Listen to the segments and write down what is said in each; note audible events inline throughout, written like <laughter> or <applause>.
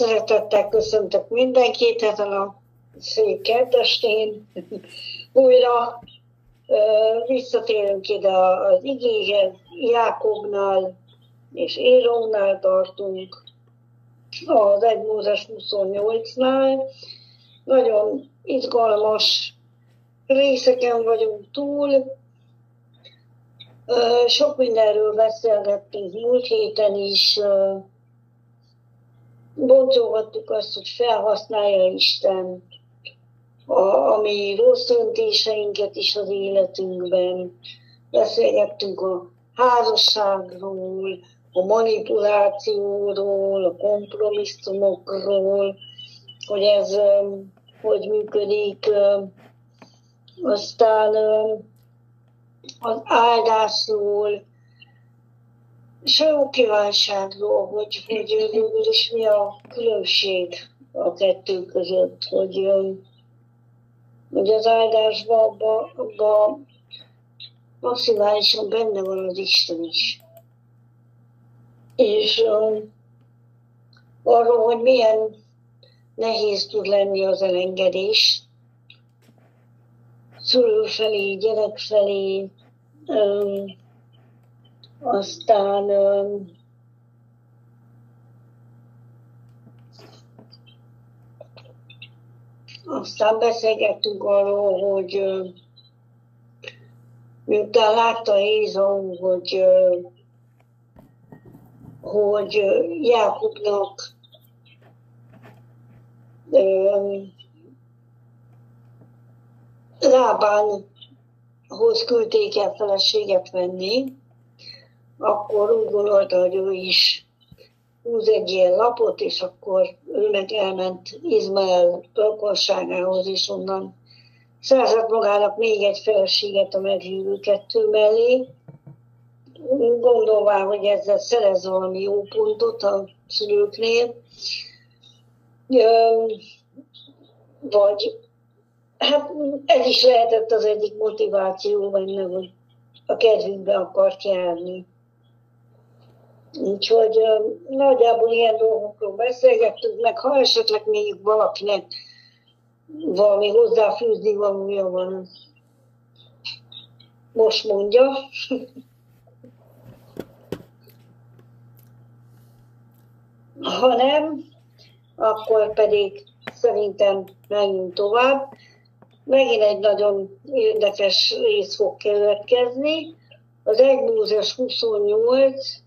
Szeretettel köszöntök mindenkit ezen a szép kedvestén. Újra visszatérünk ide az igéhez, Jákobnál és Érónál tartunk, az 1 Mózes 28-nál. Nagyon izgalmas részeken vagyunk túl. Sok mindenről beszélgettünk múlt héten is, boncolgattuk azt, hogy felhasználja Isten a, a mi rossz döntéseinket is az életünkben. Beszélgettünk a házasságról, a manipulációról, a kompromisszumokról, hogy ez hogy működik. Aztán az áldásról, sok kívánságról, hogy, hogy végül is mi a különbség a kettő között, hogy, hogy az áldásban abba, abba maximálisan benne van az Isten is. És um, arról, hogy milyen nehéz tud lenni az elengedés, szülő felé, gyerek felé, um, aztán aztán beszélgettünk arról, hogy miután látta Ézau, hogy, hogy Jákobnak Lábánhoz küldték el feleséget venni, akkor úgy gondolta, hogy ő is húz egy ilyen lapot, és akkor ő meg elment Izmael tölkorságához, és onnan szerzett magának még egy feleséget a meghívő kettő mellé, gondolvá, hogy ezzel szerez valami jó pontot a szülőknél, vagy hát ez is lehetett az egyik motiváció benne, hogy a kedvünkbe akart járni. Úgyhogy nagyjából ilyen dolgokról beszélgettünk, meg ha esetleg még valakinek valami hozzáfűzni valója van, most mondja. <laughs> Ha nem, akkor pedig szerintem menjünk tovább. Megint egy nagyon érdekes rész fog következni. Az 1 28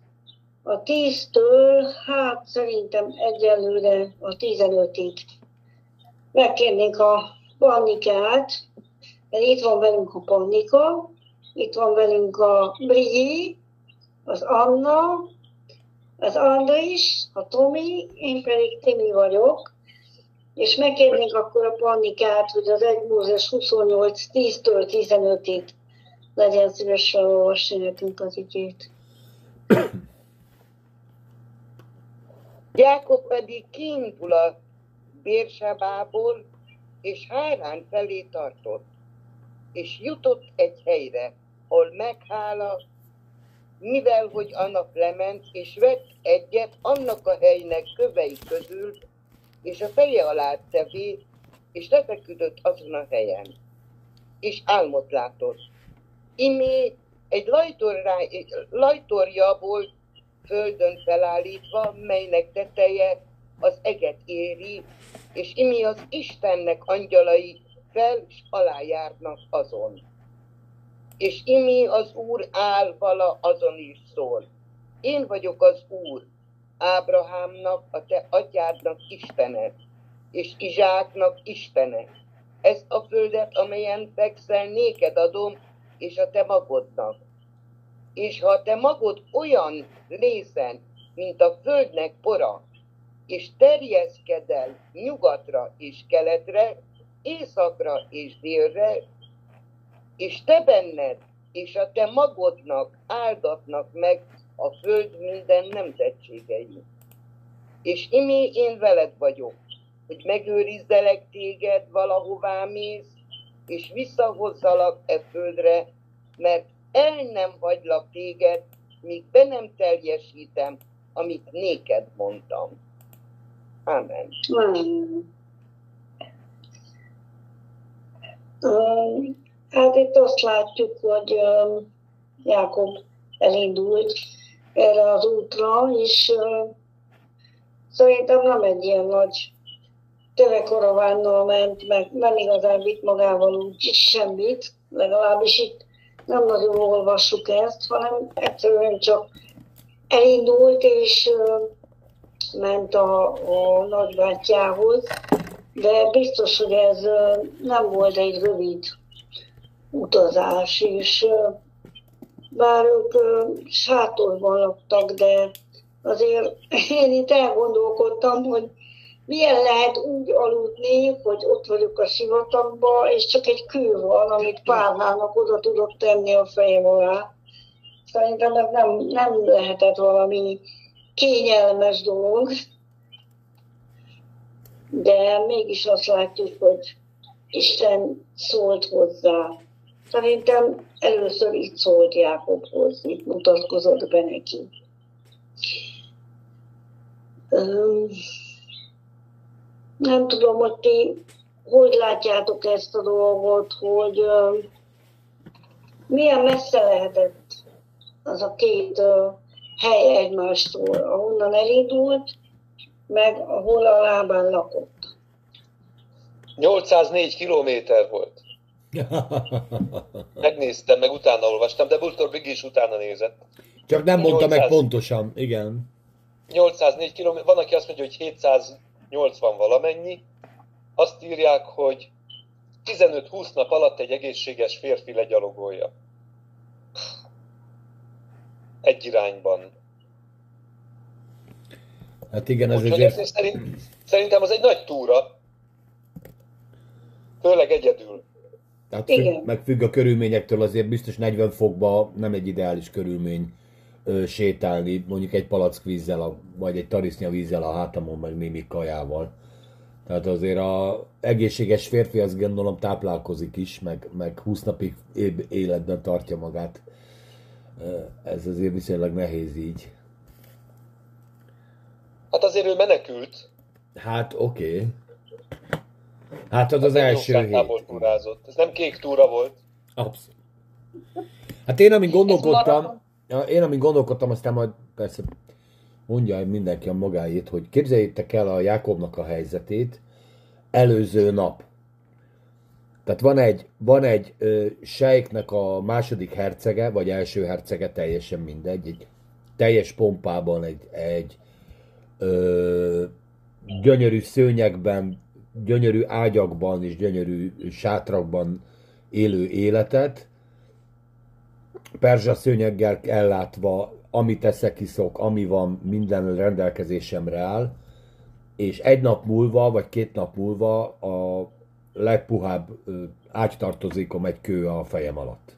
a 10-től, hát szerintem egyelőre a 15-ig. Megkérnénk a Pannikát, mert itt van velünk a Pannika, itt van velünk a Brigi, az Anna, az Andris, a Tomi, én pedig Timi vagyok, és megkérnénk akkor a Pannikát, hogy az 1 Mózes 28, 10-től 15-ig legyen szíves felolvasni nekünk az igét. Jákob pedig kiindul a Bérsebából, és Hárán felé tartott, és jutott egy helyre, ahol meghála, mivel hogy a nap lement, és vett egyet annak a helynek kövei közül, és a feje alá tevé, és lefeküdött azon a helyen. És álmot látott. Imé egy lajtorja volt földön felállítva, melynek teteje az eget éri, és imi az Istennek angyalai fel és alá járnak azon. És imi az Úr áll vala azon is szól. Én vagyok az Úr, Ábrahámnak, a te atyádnak Istene, és Izsáknak Istene. Ez a földet, amelyen fekszel, néked adom, és a te magodnak és ha te magod olyan részen, mint a földnek pora, és terjeszkedel nyugatra és keletre, északra és délre, és te benned és a te magodnak áldatnak meg a föld minden nemzetségei. És imé én veled vagyok, hogy megőrizzelek téged valahová mész, és visszahozzalak e földre, mert el nem hagylak téged, míg be nem teljesítem, amit néked mondtam. Amen. Hát itt azt látjuk, hogy um, Jákob elindult erre az útra, és uh, szerintem nem egy ilyen nagy telekarovánnal ment, meg nem igazán vitt magával úgy semmit, legalábbis itt nem nagyon olvassuk ezt, hanem egyszerűen csak elindult és ment a, a nagybátyjához, de biztos, hogy ez nem volt egy rövid utazás, és bár ők sátorban laktak, de azért én itt elgondolkodtam, hogy milyen lehet úgy aludni, hogy ott vagyok a sivatagban, és csak egy kő van, amit párnának oda tudok tenni a fejem alá. Szerintem ez nem, nem lehetett valami kényelmes dolog, de mégis azt látjuk, hogy Isten szólt hozzá. Szerintem először itt szólt Jákobhoz, itt mutatkozott be neki. Nem tudom, hogy ti hogy látjátok ezt a dolgot, hogy milyen messze lehetett az a két hely egymástól, ahonnan elindult, meg ahol a lábán lakott. 804 kilométer volt. <laughs> Megnéztem, meg utána olvastam, de Bultor Big is utána nézett. Csak nem mondta 800, meg pontosan, igen. 804 km, van, aki azt mondja, hogy 780 valamennyi. Azt írják, hogy 15-20 nap alatt egy egészséges férfi legyalogolja. Egy irányban. Hát igen, ez Úgyhogy azért... szerint, szerintem az egy nagy túra. Főleg egyedül. Hát függ, meg függ a körülményektől, azért biztos 40 fokba nem egy ideális körülmény ö, sétálni, mondjuk egy palack vízzel, a, vagy egy tarisznya vízzel a hátamon, meg némi kajával. Tehát azért a egészséges férfi azt gondolom táplálkozik is, meg, meg 20 napig életben tartja magát. Ez azért viszonylag nehéz így. Hát azért ő menekült. Hát oké. Okay. Hát az az első hét. Túrázott. Ez nem kék túra volt. Abszolút. Hát én, amíg gondolkodtam, én, amíg gondolkodtam, aztán majd persze mondja mindenki a magáét, hogy képzeljétek el a Jákobnak a helyzetét előző nap. Tehát van egy, van egy ö, sejknek a második hercege, vagy első hercege, teljesen mindegy, egy teljes pompában egy, egy ö, gyönyörű szőnyegben, gyönyörű ágyakban és gyönyörű sátrakban élő életet, perzsa szőnyeggel ellátva, amit eszek iszok, ami van, minden rendelkezésemre áll, és egy nap múlva, vagy két nap múlva a legpuhább ágytartozékom egy kő a fejem alatt.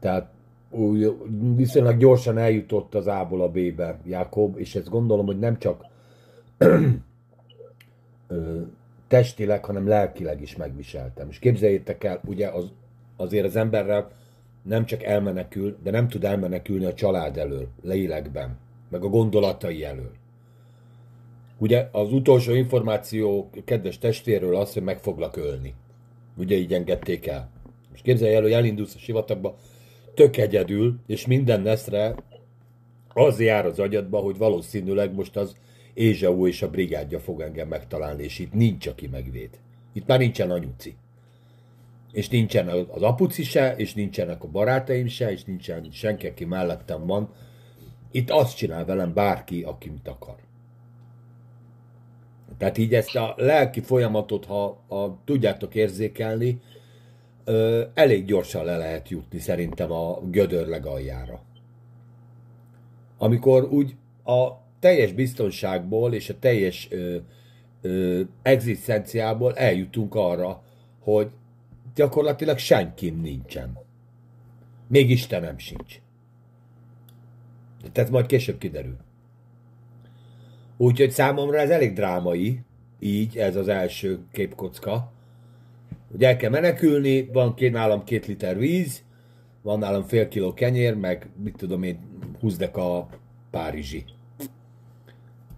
Tehát úgy, viszonylag gyorsan eljutott az A-ból a B-be Jakob, és ezt gondolom, hogy nem csak testileg, hanem lelkileg is megviseltem. És képzeljétek el, ugye az, azért az emberrel nem csak elmenekül, de nem tud elmenekülni a család elől, lélekben, meg a gondolatai elől. Ugye az utolsó információ kedves testvéről az, hogy meg foglak ölni. Ugye így engedték el. És képzelj el, hogy elindulsz a sivatagba, tök egyedül, és minden neszre az jár az agyadba, hogy valószínűleg most az Ézsau és a brigádja fog engem megtalálni, és itt nincs, aki megvéd. Itt már nincsen anyuci. És nincsen az apuci se, és nincsenek a barátaim se, és nincsen senki, aki mellettem van. Itt azt csinál velem bárki, mit akar. Tehát így ezt a lelki folyamatot, ha, ha tudjátok érzékelni, ö, elég gyorsan le lehet jutni szerintem a gödör legaljára. Amikor úgy a teljes biztonságból és a teljes ö, ö, egzisztenciából eljutunk arra, hogy gyakorlatilag senkim nincsen. Még Istenem sincs. Tehát majd később kiderül. Úgyhogy számomra ez elég drámai, így, ez az első képkocka. Ugye el kell menekülni, van két, nálam két liter víz, van nálam fél kiló kenyér, meg mit tudom én, húzdek a párizsi.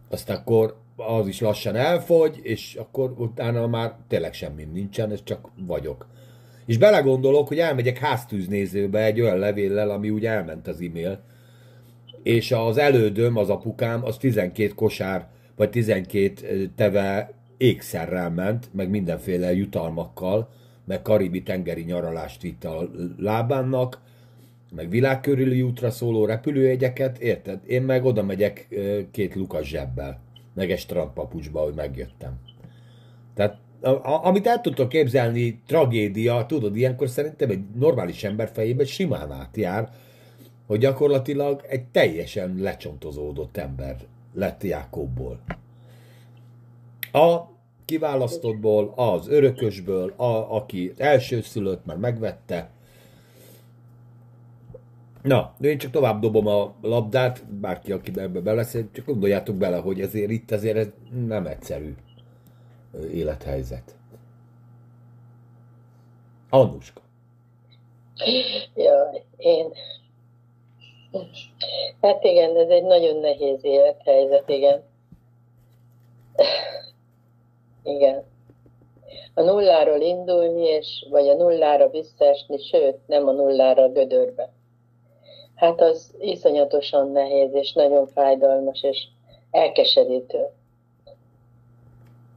Azt akkor az is lassan elfogy, és akkor utána már tényleg semmi nincsen, ez csak vagyok. És belegondolok, hogy elmegyek háztűznézőbe egy olyan levéllel, ami úgy elment az e-mail, és az elődöm, az apukám, az 12 kosár, vagy 12 teve ékszerrel ment, meg mindenféle jutalmakkal, meg karibi tengeri nyaralást vitt a lábánnak, meg világkörüli útra szóló repülőjegyeket, érted? Én meg oda megyek két lukas zsebbel, meg egy strandpapucsba, hogy megjöttem. Tehát amit el tudtok képzelni, tragédia, tudod, ilyenkor szerintem egy normális ember fejében simán átjár, hogy gyakorlatilag egy teljesen lecsontozódott ember lett Jákobból. A kiválasztottból, az örökösből, a, aki elsőszülött, már megvette. Na, de én csak tovább dobom a labdát, bárki, aki ebbe beleszél, csak gondoljátok bele, hogy ezért itt azért ez nem egyszerű élethelyzet. Annuska. Jaj, én... Hát igen, ez egy nagyon nehéz élethelyzet, igen. Igen. A nulláról indulni, és, vagy a nullára visszaesni, sőt, nem a nullára a gödörbe. Hát az iszonyatosan nehéz, és nagyon fájdalmas, és elkeserítő.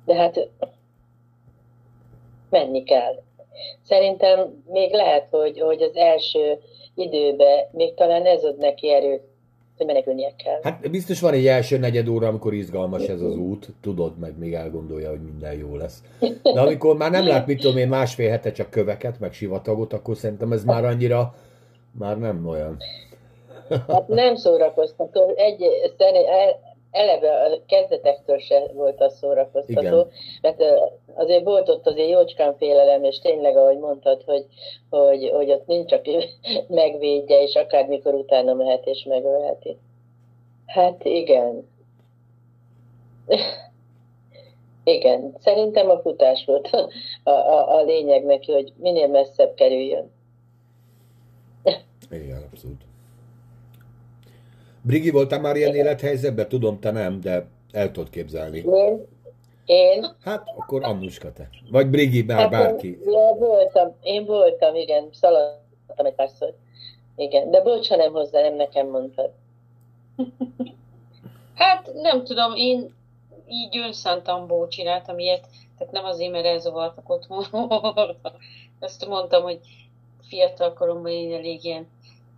De hát menni kell. Szerintem még lehet, hogy, hogy az első időben még talán ez ad neki erőt, hogy menekülnie kell. Hát biztos van egy első negyed óra, amikor izgalmas ez az út, tudod, meg még elgondolja, hogy minden jó lesz. De amikor már nem lát, mit tudom én, másfél hete csak köveket, meg sivatagot, akkor szerintem ez már annyira, már nem olyan. Hát nem szórakoztató. Egy, eleve a kezdetektől se volt az szórakoztató, Igen. mert azért volt ott azért jócskán félelem, és tényleg, ahogy mondtad, hogy, hogy, hogy ott nincs, aki <laughs> megvédje, és akármikor utána mehet és megölheti. Hát igen. <laughs> Igen, szerintem a futás volt a, a, a lényeg neki, hogy minél messzebb kerüljön. Igen, abszolút. Brigi, voltál már ilyen élethelyzetben? Tudom, te nem, de el tudod képzelni. Én? Én? Hát, akkor Annuska te. Vagy Brigi, bár hát bárki. Én, ja, voltam, én voltam, igen, szaladtam egy párszor. Igen, de bocs, ha nem hozzá, nem nekem mondtad. <laughs> hát nem tudom, én így önszántamból csináltam ilyet, tehát nem azért, mert elzavartak otthon. <laughs> Ezt mondtam, hogy fiatal koromban én elég ilyen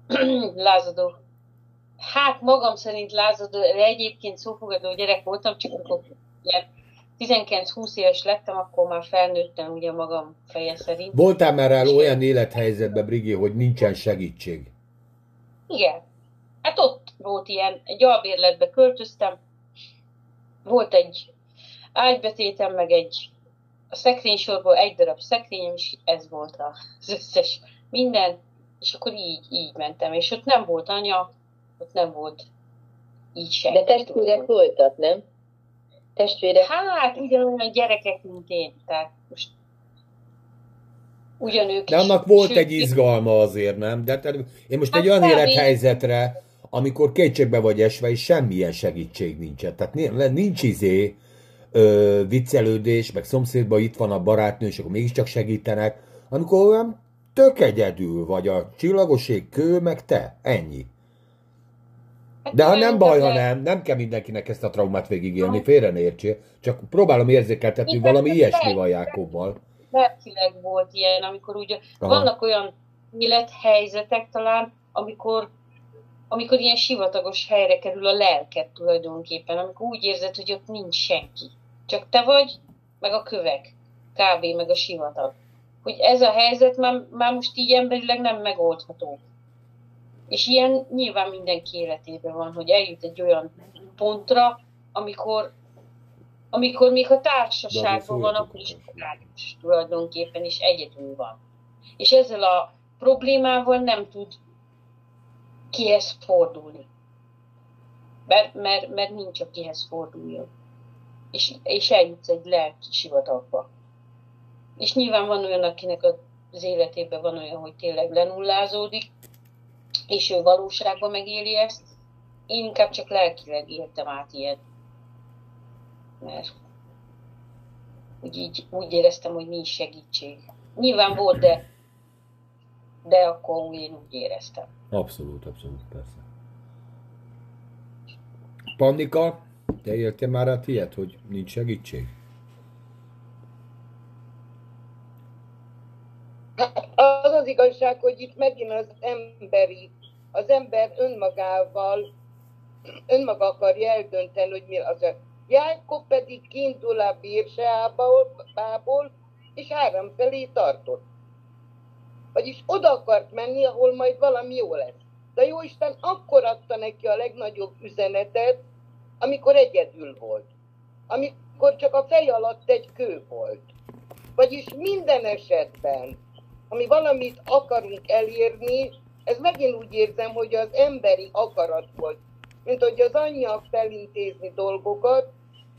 <clears throat> lázadó Hát magam szerint lázadó, de egyébként szófogadó gyerek voltam, csak ilyen 19-20 éves lettem, akkor már felnőttem ugye magam feje szerint. Voltál már el olyan élethelyzetben, Brigi, hogy nincsen segítség? Igen. Hát ott volt ilyen, egy albérletbe költöztem, volt egy ágybetétem, meg egy a szekrénysorból egy darab szekrényem, és ez volt az összes minden, és akkor így, így mentem, és ott nem volt anya, ott nem volt így sem. De testvérek voltak, nem? Testvérek? Hát, ugyanolyan gyerekek, mint én. Tehát most ugyanők De annak is, volt sőt, egy izgalma azért, nem? De hát, én most hát egy olyan élethelyzetre, amikor kétségbe vagy esve, és semmilyen segítség nincsen. Tehát nincs izé ö, viccelődés, meg szomszédban itt van a barátnő, és akkor mégiscsak segítenek, amikor olyan tök egyedül vagy a csillagoség kő, meg te. Ennyi. De ha nem baj, ha nem, nem kell mindenkinek ezt a traumát végigélni, félre ne értsél. Csak próbálom érzékeltetni, hogy valami ilyesmi van Jákobbal. Lelkileg volt ilyen, amikor ugye Aha. vannak olyan élethelyzetek talán, amikor amikor ilyen sivatagos helyre kerül a lelket tulajdonképpen, amikor úgy érzed, hogy ott nincs senki. Csak te vagy, meg a kövek, kb. meg a sivatag. Hogy ez a helyzet már, már most így emberileg nem megoldható. És ilyen nyilván mindenki életében van, hogy eljut egy olyan pontra, amikor, amikor még a társaságban van, akkor is rádiós tulajdonképpen, és egyedül van. És ezzel a problémával nem tud kihez fordulni. Mert, mert, mert nincs, akihez forduljon. És, és eljutsz egy lelki sivatagba. És nyilván van olyan, akinek az életében van olyan, hogy tényleg lenullázódik, és ő valóságban megéli ezt. Én inkább csak lelkileg éltem át ilyet. mert úgy, így, úgy éreztem, hogy nincs segítség. Nyilván volt, de, de akkor én úgy éreztem. Abszolút, abszolút, persze. Pannika, te éltél már át ilyet, hogy nincs segítség? Az az igazság, hogy itt megint az emberi, az ember önmagával, önmaga akarja eldönteni, hogy mi az Jákob pedig kiindul a bírsából, és áram felé tartott. Vagyis oda akart menni, ahol majd valami jó lesz. De jó Isten akkor adta neki a legnagyobb üzenetet, amikor egyedül volt. Amikor csak a fej alatt egy kő volt. Vagyis minden esetben, ami valamit akarunk elérni, ez megint úgy érzem, hogy az emberi akarat volt. Mint hogy az anyja felintézni dolgokat,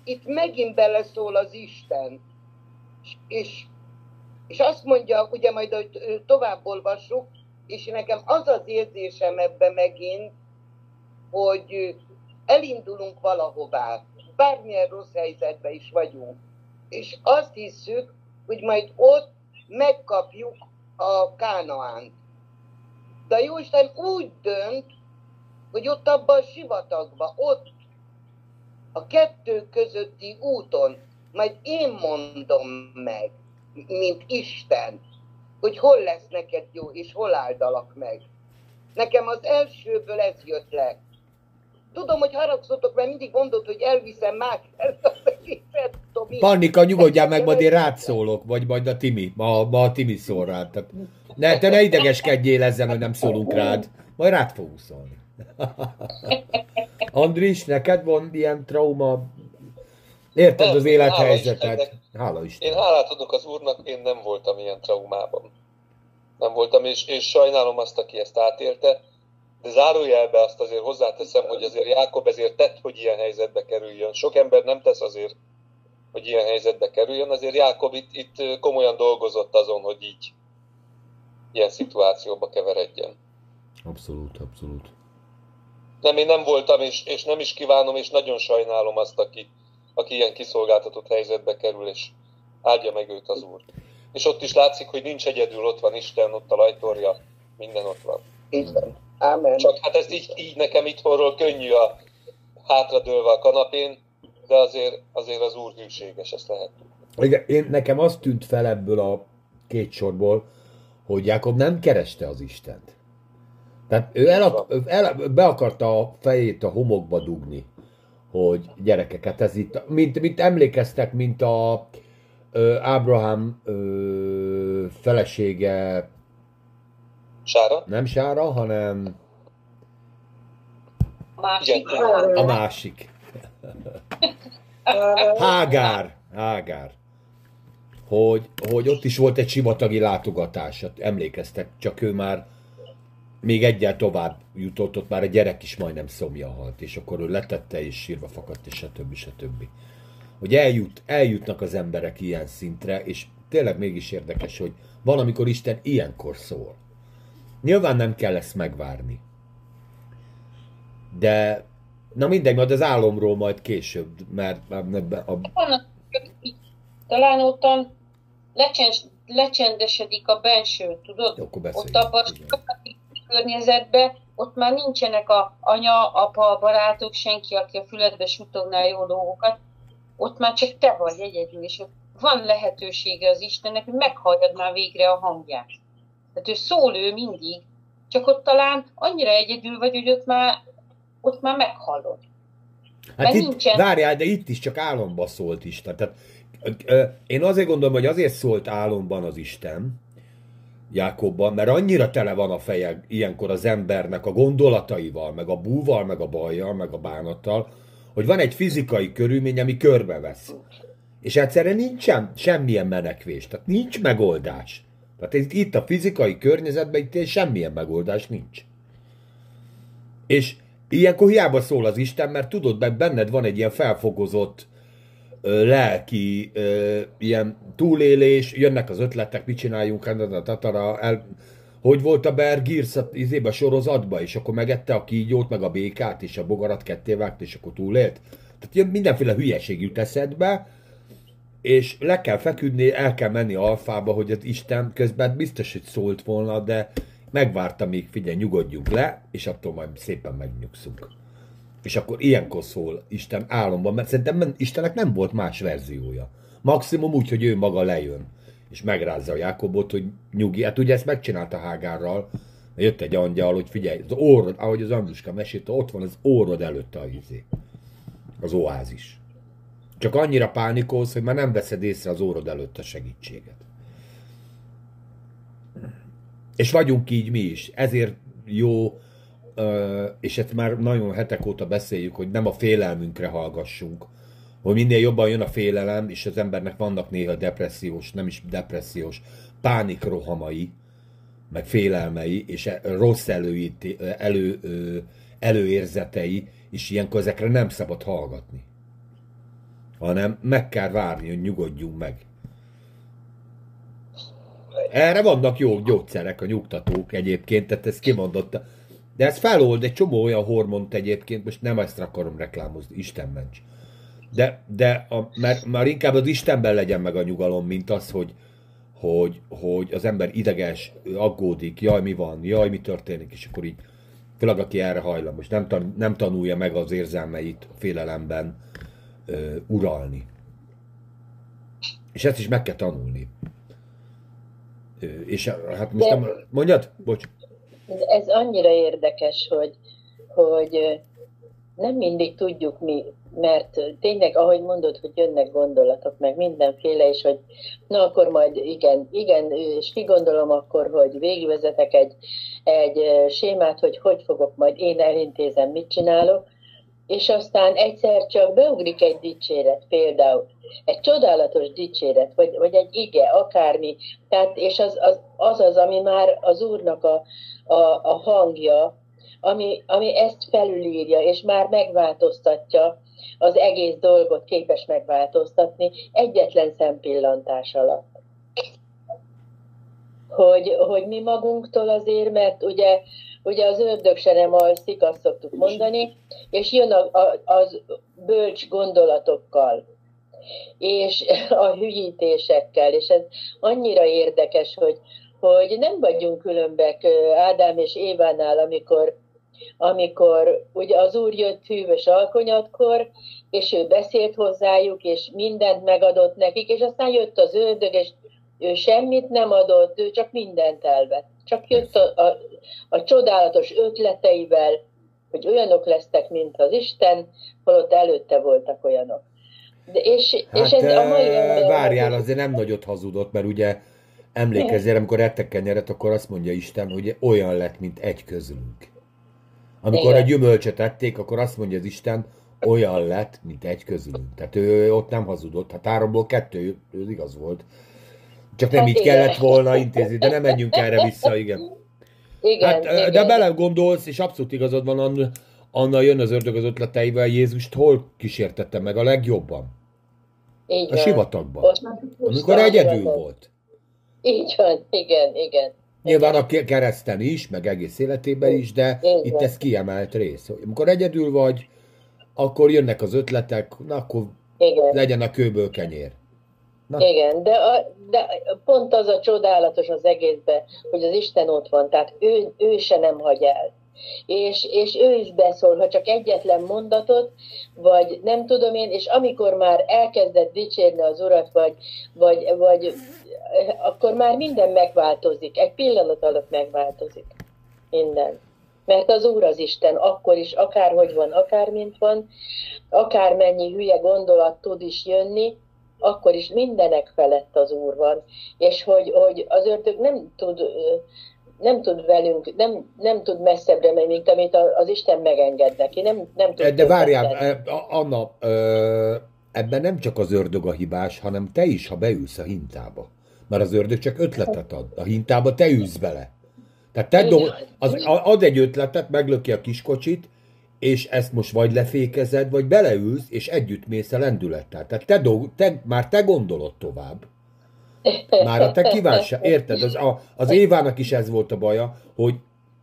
itt megint beleszól az Isten. És, és azt mondja, ugye majd, hogy tovább olvassuk, és nekem az az érzésem ebbe megint, hogy elindulunk valahová, bármilyen rossz helyzetben is vagyunk, és azt hiszük, hogy majd ott megkapjuk a Kánaánt. De a Jóisten úgy dönt, hogy ott abban a sivatagban, ott a kettő közötti úton, majd én mondom meg, mint Isten, hogy hol lesz neked jó, és hol áldalak meg. Nekem az elsőből ez jött le. Tudom, hogy haragszotok, mert mindig mondod, hogy elviszem már <laughs> az egészet. Pannika, nyugodjál meg, majd én rád szólok, vagy majd a Timi, ma, ma a Timi szól rád. Tehát ne, te ne idegeskedjél ezzel, hogy nem szólunk rád. Majd rád fogunk szólni. <laughs> Andris, neked van ilyen trauma? Érted nem, az élethelyzetet? Hála Isten. Én hálát adok az Úrnak, én nem voltam ilyen traumában. Nem voltam, és, és sajnálom azt, aki ezt átélte, de zárójelbe azt azért hozzáteszem, hogy azért Jákob ezért tett, hogy ilyen helyzetbe kerüljön. Sok ember nem tesz azért, hogy ilyen helyzetbe kerüljön, azért Jákob itt, itt komolyan dolgozott azon, hogy így ilyen szituációba keveredjen. Abszolút, abszolút. Nem, én nem voltam, és, és nem is kívánom, és nagyon sajnálom azt, aki, aki ilyen kiszolgáltatott helyzetbe kerül, és áldja meg őt az Úr. És ott is látszik, hogy nincs egyedül, ott van Isten, ott a lajtorja, minden ott van. Isten. Amen. Csak hát ez így, így nekem itthonról könnyű a hátradőlve a kanapén, de azért, azért az Úr hűséges, ezt lehet. Igen, én, nekem az tűnt fel ebből a két sorból, hogy Jákob nem kereste az Istent. Tehát ő, el, el, be akarta a fejét a homokba dugni, hogy gyerekeket, ez itt, mint, mint emlékeztek, mint a ö, Ábrahám ö, felesége Sára? Nem Sára, hanem A másik. a másik. <laughs> Hágár. Hágár. Hogy, hogy ott is volt egy sivatagi látogatás, hát emlékeztek, csak ő már még egyel tovább jutott, ott már a gyerek is majdnem szomja halt, és akkor ő letette, és sírva fakadt, és stb. stb. Hogy eljut, eljutnak az emberek ilyen szintre, és tényleg mégis érdekes, hogy van, amikor Isten ilyenkor szól. Nyilván nem kell ezt megvárni. De, na mindegy, majd az álomról majd később, mert a... Vannak, talán ottan lecsend, lecsendesedik a benső, tudod? Jó, akkor ott abban a környezetben, ott már nincsenek a anya, apa, barátok, senki, aki a füledbe sutogná jó dolgokat, ott már csak te vagy egyedül, és van lehetősége az Istennek, hogy meghalljad már végre a hangját. Tehát ő szól ő mindig, csak ott talán annyira egyedül vagy, hogy ott már, ott már meghallod. Hát itt, nincsen... Várjál, de itt is csak álomba szólt Isten. Tehát, én azért gondolom, hogy azért szólt álomban az Isten, Jákobban, mert annyira tele van a feje ilyenkor az embernek a gondolataival, meg a búval, meg a bajjal, meg a bánattal, hogy van egy fizikai körülmény, ami körbevesz. És egyszerűen nincsen semmilyen menekvés, tehát nincs megoldás. Tehát itt a fizikai környezetben itt semmilyen megoldás nincs. És ilyenkor hiába szól az Isten, mert tudod, mert benned van egy ilyen felfogozott lelki ilyen túlélés, jönnek az ötletek, mit csináljunk, tatara, el, hogy volt a Bear Gears a, a sorozatba, és akkor megette a kígyót, meg a békát, és a bogarat ketté vágt, és akkor túlélt. Tehát mindenféle hülyeség jut eszedbe, és le kell feküdni, el kell menni alfába, hogy az Isten közben biztos, hogy szólt volna, de megvárta még, figyelj, nyugodjunk le, és attól majd szépen megnyugszunk. És akkor ilyenkor szól Isten álomban, mert szerintem Istennek nem volt más verziója. Maximum úgy, hogy ő maga lejön, és megrázza a Jákobot, hogy nyugi. Hát ugye ezt megcsinálta Hágárral, jött egy angyal, hogy figyelj, az orrod, ahogy az Andruska mesélte, ott van az orrod előtte a izé, az oázis. Csak annyira pánikolsz, hogy már nem veszed észre az órod előtt a segítséget. És vagyunk így mi is. Ezért jó, és ezt már nagyon hetek óta beszéljük, hogy nem a félelmünkre hallgassunk, hogy minél jobban jön a félelem, és az embernek vannak néha depressziós, nem is depressziós, pánikrohamai, meg félelmei, és e, rossz előíti, elő, előérzetei, és ilyenkor ezekre nem szabad hallgatni hanem meg kell várni, hogy nyugodjunk meg. Erre vannak jó gyógyszerek, a nyugtatók egyébként, tehát ez kimondotta. De ez felold egy csomó olyan hormont egyébként, most nem ezt akarom reklámozni, Isten ments. De, de a, mert már inkább az Istenben legyen meg a nyugalom, mint az, hogy, hogy, hogy az ember ideges, aggódik, jaj, mi van, jaj, mi történik, és akkor így, főleg aki erre hajlamos, nem, tan, nem tanulja meg az érzelmeit félelemben, ö, uralni. És ezt is meg kell tanulni. Ö, és hát most nem... Mondjad? Bocs. Ez annyira érdekes, hogy, hogy nem mindig tudjuk mi, mert tényleg, ahogy mondod, hogy jönnek gondolatok, meg mindenféle, és hogy na akkor majd igen, igen, és ki gondolom akkor, hogy végigvezetek egy, egy sémát, hogy hogy fogok majd én elintézem, mit csinálok, és aztán egyszer csak beugrik egy dicséret, például egy csodálatos dicséret, vagy, vagy egy ige, akármi, tehát, és az az, az, az ami már az Úrnak a, a, a hangja, ami, ami ezt felülírja, és már megváltoztatja, az egész dolgot képes megváltoztatni egyetlen szempillantás alatt. Hogy, hogy mi magunktól azért, mert ugye Ugye az ördög se nem alszik, azt szoktuk mondani, és jön a, a, az bölcs gondolatokkal, és a hülyítésekkel, és ez annyira érdekes, hogy, hogy nem vagyunk különbek Ádám és Évánál, amikor, amikor ugye az úr jött hűvös alkonyatkor, és ő beszélt hozzájuk, és mindent megadott nekik, és aztán jött az ördög, és ő semmit nem adott, ő csak mindent elvett. Csak jött a, a, a csodálatos ötleteivel, hogy olyanok lesztek, mint az Isten, holott előtte voltak olyanok. De és, hát, és ez a mai ember... Várjál, azért nem nagyot hazudott, mert ugye emlékezzél, amikor ettek kenyeret, akkor azt mondja Isten, hogy olyan lett, mint egy közülünk. Amikor Igen. a gyümölcsöt ették, akkor azt mondja az Isten, olyan lett, mint egy közülünk. Tehát ő ott nem hazudott. Hát háromból kettő, ő igaz volt. Csak nem hát így igen. kellett volna intézni, de nem menjünk erre vissza, igen. Igen, hát, igen. De bele gondolsz, és abszolút igazad van, Anna, Anna jön az ördög az ötleteivel, Jézust hol kísértette meg a legjobban? Így a sivatagban. Amikor egyedül volt. Így van, igen, igen. Nyilván a kereszten is, meg egész életében is, de igen. itt ez kiemelt rész. Amikor egyedül vagy, akkor jönnek az ötletek, na akkor igen. legyen a kőből kenyér. Na. Igen, de, a, de pont az a csodálatos az egészben, hogy az Isten ott van, tehát ő, ő se nem hagy el. És, és ő is beszól, ha csak egyetlen mondatot, vagy nem tudom én, és amikor már elkezdett dicsérni az Urat, vagy, vagy, vagy akkor már minden megváltozik, egy pillanat alatt megváltozik. Minden. Mert az Úr az Isten, akkor is, akárhogy van, akármint van, akármennyi hülye gondolat tud is jönni, akkor is mindenek felett az Úr van, és hogy, hogy az ördög nem tud, nem tud velünk, nem, nem tud messzebbre menni, mint amit az Isten megenged neki. Nem, nem tud De várjál, Anna, ebben nem csak az ördög a hibás, hanem te is, ha beülsz a hintába. Mert az ördög csak ötletet ad. A hintába te ülsz bele. Tehát te do- az, ad egy ötletet, meglöki a kiskocsit, és ezt most vagy lefékezed, vagy beleülsz, és együtt mész a lendülettel. Tehát te, dolg, te, már te gondolod tovább. Már a te kívánság, érted? Az, a, az Évának is ez volt a baja, hogy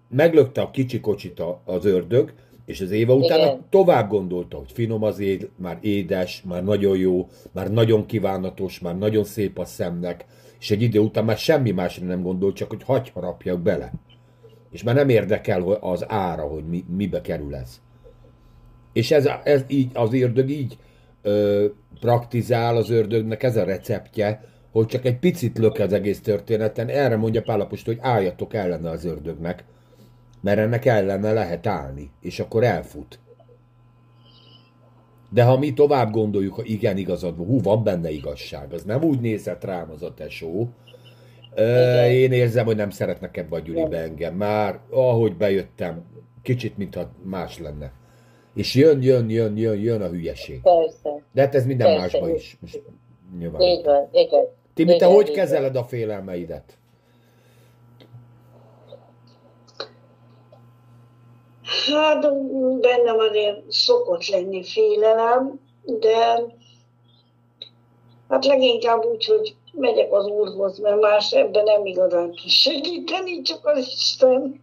meglökte a kicsi kocsit az ördög, És az Éva utána Igen. tovább gondolta, hogy finom az éd, már édes, már nagyon jó, már nagyon kívánatos, már nagyon szép a szemnek, és egy idő után már semmi másra nem gondolt, csak hogy hagy harapjak bele. És már nem érdekel az ára, hogy mi, mibe kerül ez. És ez, ez így, az ördög így ö, praktizál az ördögnek, ez a receptje, hogy csak egy picit lök az egész történeten. Erre mondja Pálapust, hogy álljatok ellene az ördögnek, mert ennek ellene lehet állni, és akkor elfut. De ha mi tovább gondoljuk, ha igen, igazad van, hú, van benne igazság, az nem úgy nézett rám az a tesó, igen. Én érzem, hogy nem szeretnek ebbe a gyűlibe engem. Már ahogy bejöttem, kicsit, mintha más lenne. És jön, jön, jön, jön, jön a hülyeség. Persze. De hát ez minden Persze. másban is. Most nyilván. Így van, igen. Timi, te hogy kezeled a félelmeidet? Hát bennem azért szokott lenni félelem, de hát leginkább úgy, hogy megyek az Úrhoz, mert más ebben nem igazán tud segíteni, csak az Isten.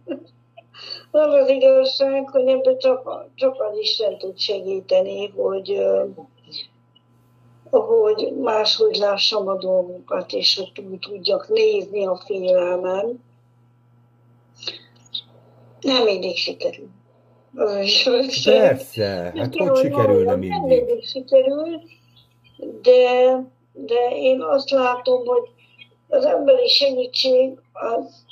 Az az igazság, hogy ebben csak, csak az Isten tud segíteni, hogy, hogy máshogy lássam a dolgokat, és hogy túl tudjak nézni a félelmen. Nem mindig sikerül. Persze, hát hogy sikerülne mindig? Nem mindig sikerül, de, de én azt látom, hogy az emberi segítség az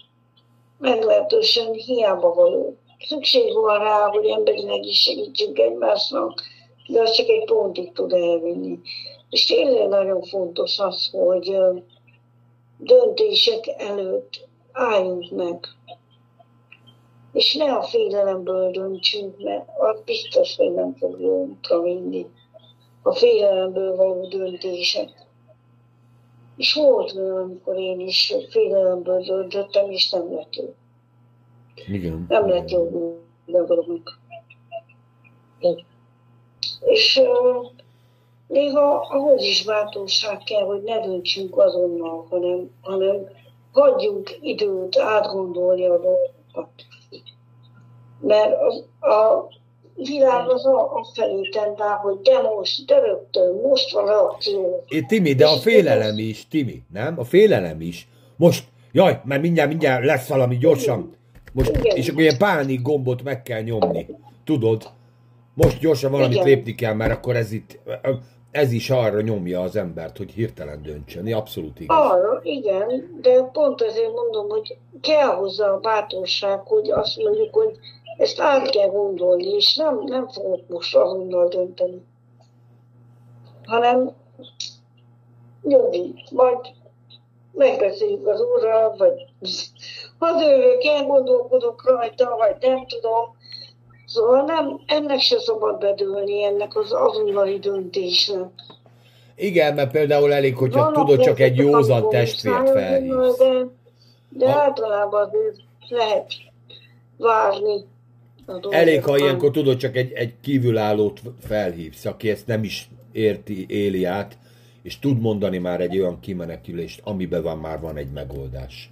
meglehetősen hiába való. Szükség van rá, hogy emberileg is segítsünk egymásnak, de az csak egy pontig tud elvinni. És tényleg nagyon fontos az, hogy döntések előtt álljunk meg. És ne a félelemből döntsünk, mert az biztos, hogy nem fog jó útra vinni. A félelemből való döntések. És volt olyan, amikor én is félelemből döntöttem, és nem lett jó. Igen. Nem lett jó dolgok. És uh, néha ahhoz is bátorság kell, hogy ne döntsünk azonnal, hanem, hanem hagyjunk időt átgondolni a dolgokat. Mert az, a világ az a, felé tendál, hogy de most, de rögtön, most van reakció. É, Timi, de a félelem is, Timi, nem? A félelem is. Most, jaj, mert mindjárt, mindjárt lesz valami gyorsan. Most, Igen. és akkor ilyen pánik gombot meg kell nyomni. Tudod? Most gyorsan valamit Igen. lépni kell, mert akkor ez itt, ez is arra nyomja az embert, hogy hirtelen döntsön. Abszolút igaz. Arra, igen, de pont azért mondom, hogy kell hozzá a bátorság, hogy azt mondjuk, hogy ezt át kell gondolni, és nem, nem fogok most azonnal dönteni. Hanem nyugi, majd megbeszéljük az úrral, vagy az őrök, elgondolkodok rajta, vagy nem tudom. Szóval nem, ennek se szabad bedőlni, ennek az azonnali döntésnek. Igen, mert például elég, hogyha Van tudod csak egy józan testvért felhívsz. De, de a... általában lehet várni. Elég, ha ilyenkor tudod, csak egy, egy kívülállót felhívsz, aki ezt nem is érti, éli át, és tud mondani már egy olyan kimenekülést, amiben van már van egy megoldás.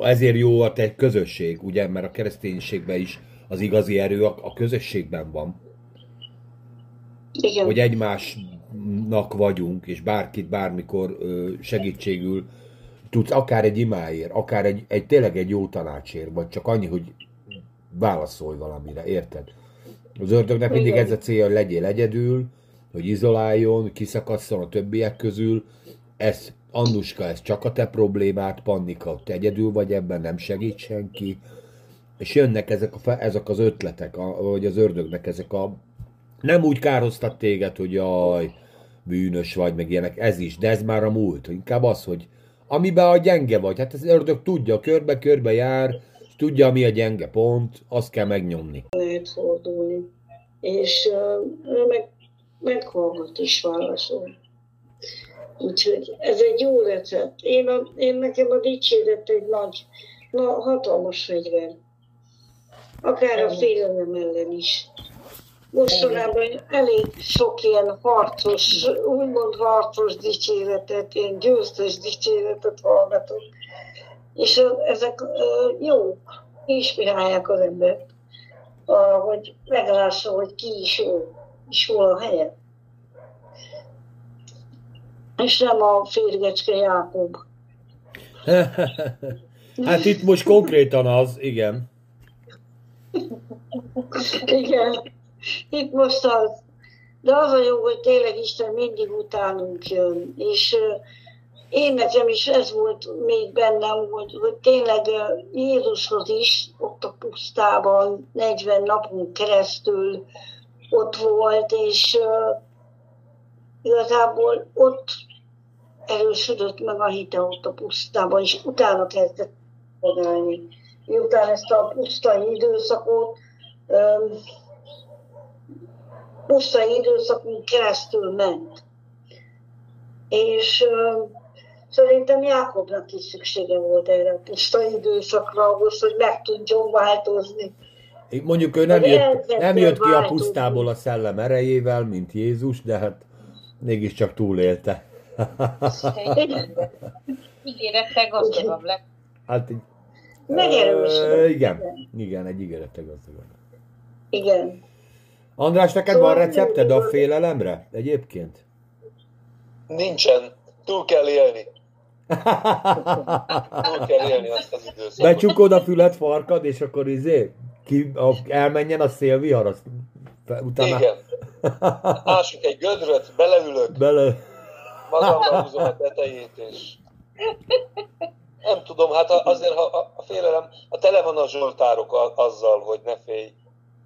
Ezért jó a te közösség, ugye, mert a kereszténységben is az igazi erő a, a közösségben van. Igen. Hogy egymásnak vagyunk, és bárkit bármikor segítségül tudsz, akár egy imáért, akár egy, egy tényleg egy jó tanácsért, vagy csak annyi, hogy válaszolj valamire, érted? Az ördögnek mindig ez a célja, hogy legyél egyedül, hogy izoláljon, kiszakasszon a többiek közül. Ez, Annuska, ez csak a te problémát, Pannika, te egyedül vagy ebben, nem segít senki. És jönnek ezek, a, ezek az ötletek, vagy az ördögnek ezek a... Nem úgy károztat téged, hogy jaj, bűnös vagy, meg ilyenek, ez is, de ez már a múlt. Inkább az, hogy amiben a gyenge vagy, hát az ördög tudja, körbe-körbe jár, tudja, mi a gyenge pont, azt kell megnyomni. Lehet fordulni, és uh, meg, meghallgat is válaszol. Úgyhogy ez egy jó recept. Én, a, én nekem a dicséret egy nagy, na, hatalmas fegyver. Akár a félelem ellen is. Mostanában elég sok ilyen harcos, úgymond harcos dicséretet, ilyen győztes dicséretet hallgatok és ezek jók, inspirálják az embert. hogy meglássa, hogy ki is ő, és hol a helye. És nem a férgecske Jákob. <laughs> hát itt most konkrétan az, igen. igen, itt most az. De az a jó, hogy tényleg Isten mindig utánunk jön, és én nekem is ez volt még bennem, hogy, hogy tényleg Jézushoz is ott a pusztában 40 napon keresztül ott volt, és uh, igazából ott erősödött meg a hite ott a pusztában, és utána kezdett megállni. Miután ezt a pusztai időszakot, um, pusztai időszakon keresztül ment. És um, Szerintem Jákobnak is szüksége volt erre a puszta időszakra ahhoz, hogy meg tudjon változni. Mondjuk ő nem jött, nem jött ki a pusztából a szellem erejével, mint Jézus, de hát mégiscsak túlélte. <laughs> Ígérette gazdagabb lett. Hát így, Megerősödött. Igen, igen, egy ígérete gazdagabb. Igen. András, neked szóval van recepted a félelemre egyébként? Nincsen. Túl kell élni. Túl kell élni azt az időszakot. Becsukod a fület farkad, és akkor izé, ki, a, elmenjen a szélvihar, azt utána... Igen. Ásuk egy gödröt, beleülök. Bele. Magamra húzom a tetejét, és nem tudom, hát azért ha a félelem, a tele van a zsoltárok azzal, hogy ne félj,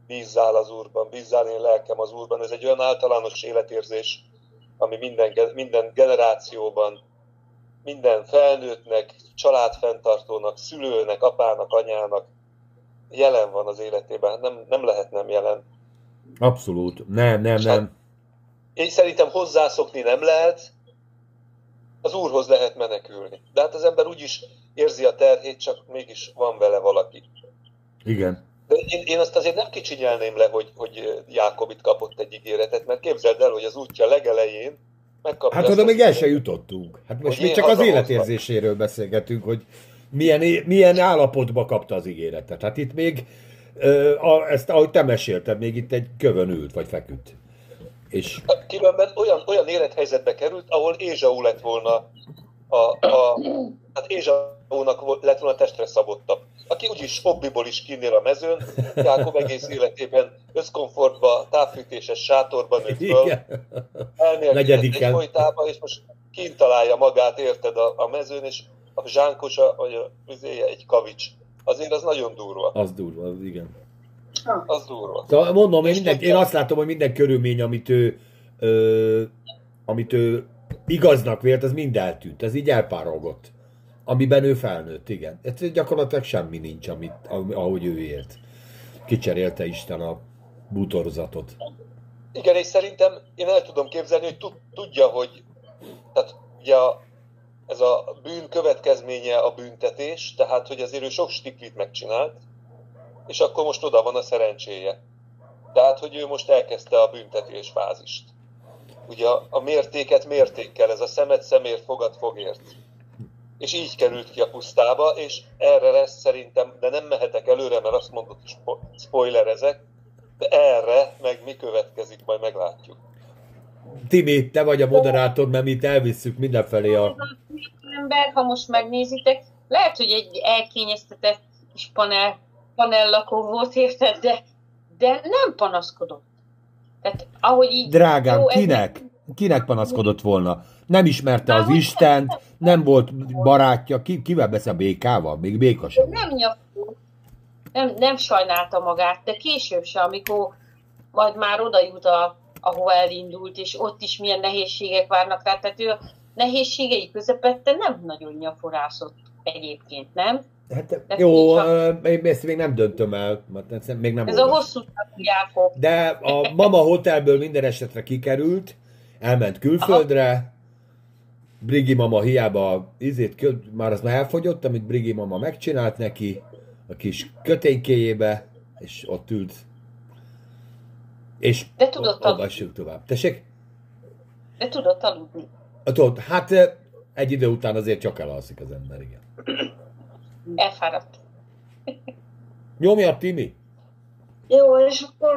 bízzál az Úrban, bízzál én lelkem az Úrban. Ez egy olyan általános életérzés, ami minden, minden generációban, minden felnőttnek, családfenntartónak, szülőnek, apának, anyának jelen van az életében. Nem, nem lehet nem jelen. Abszolút. Nem, nem, nem. Hát, én szerintem hozzászokni nem lehet, az Úrhoz lehet menekülni. De hát az ember úgyis érzi a terhét, csak mégis van vele valaki. Igen. De én, én azt azért nem kicsinyelném le, hogy, hogy Jákob itt kapott egy ígéretet, mert képzeld el, hogy az útja legelején megkapta... Hát oda még el se jutottunk. Hát most még csak az életérzéséről beszélgetünk, hogy milyen, milyen állapotba kapta az ígéretet. Hát itt még, a, ezt ahogy te mesélted, még itt egy kövön ült, vagy feküdt. És... Hát különben olyan, olyan élethelyzetbe került, ahol Ézsau lett volna a, a hát Ézsaúnak lett volna testre szabottabb aki úgyis hobbiból is kinnél a mezőn, Jákob egész életében összkomfortba, távfűtéses sátorban nőtt föl, elmélkedett egy folytába, és most kint találja magát, érted, a, a mezőn, és a zsánkosa, vagy a üzéje egy kavics. Azért az nagyon durva. Az durva, az igen. Az durva. Szóval mondom, én, minden, én azt látom, hogy minden körülmény, amit ő, ö, amit ő igaznak vélt, az mind eltűnt. Ez így elpárolgott. Amiben ő felnőtt, igen. Ez gyakorlatilag semmi nincs, amit, ahogy ő élt. Kicserélte Isten a bútorzatot. Igen, és szerintem én el tudom képzelni, hogy tudja, hogy tehát ugye ez a bűn következménye a büntetés, tehát hogy azért ő sok stiklit megcsinált, és akkor most oda van a szerencséje. Tehát, hogy ő most elkezdte a büntetés fázist. Ugye a, a mértéket mértékkel, ez a szemet szemért, fogad fogért és így került ki a pusztába, és erre lesz szerintem, de nem mehetek előre, mert azt mondott, hogy spoilerezek, de erre meg mi következik, majd meglátjuk. Timi, te vagy a moderátor, mert mi itt elvisszük mindenfelé a... Ember, ha most megnézitek, lehet, hogy egy elkényeztetett kis panel, panellakó volt, érted, de, de nem panaszkodott. Tehát, ahogy így... Drágám, jó, kinek? Ez... Kinek panaszkodott volna? Nem ismerte az Istent, <laughs> nem volt barátja, ki, kivel beszél a békával? Még béka sem Nem nyafult, nem, nem sajnálta magát, de később sem, amikor majd már oda jut, a, ahova elindult, és ott is milyen nehézségek várnak rá. Tehát ő a nehézségei közepette nem nagyon nyaforászott egyébként, nem? Hát, Tehát jó, csak... ezt még nem döntöm el, mert még nem Ez a hosszú Jákob. De a mama hotelből minden esetre kikerült, elment külföldre, Aha. Brigi mama hiába izét, már az már elfogyott, amit Brigi mama megcsinált neki, a kis köténykéjébe, és ott ült. És De tudott aludni. tovább. Tessék? De tudott aludni. Tudod, hát egy idő után azért csak elalszik az ember, igen. Elfáradt. Nyomja, Timi! Jó, és akkor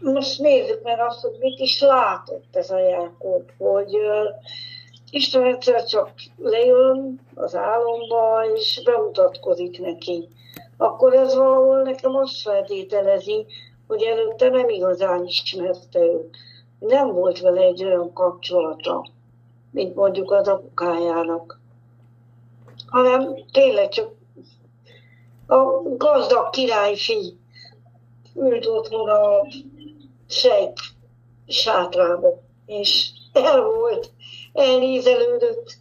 most nézzük meg azt, hogy mit is látott ez a Jákob, hogy Isten egyszer csak lejön az álomba, és bemutatkozik neki. Akkor ez valahol nekem azt feltételezi, hogy előtte nem igazán ismerte őt. Nem volt vele egy olyan kapcsolata, mint mondjuk az apukájának. Hanem tényleg csak a gazdag királyfi ült otthon a sejt sátrába, és el volt, elnézelődött,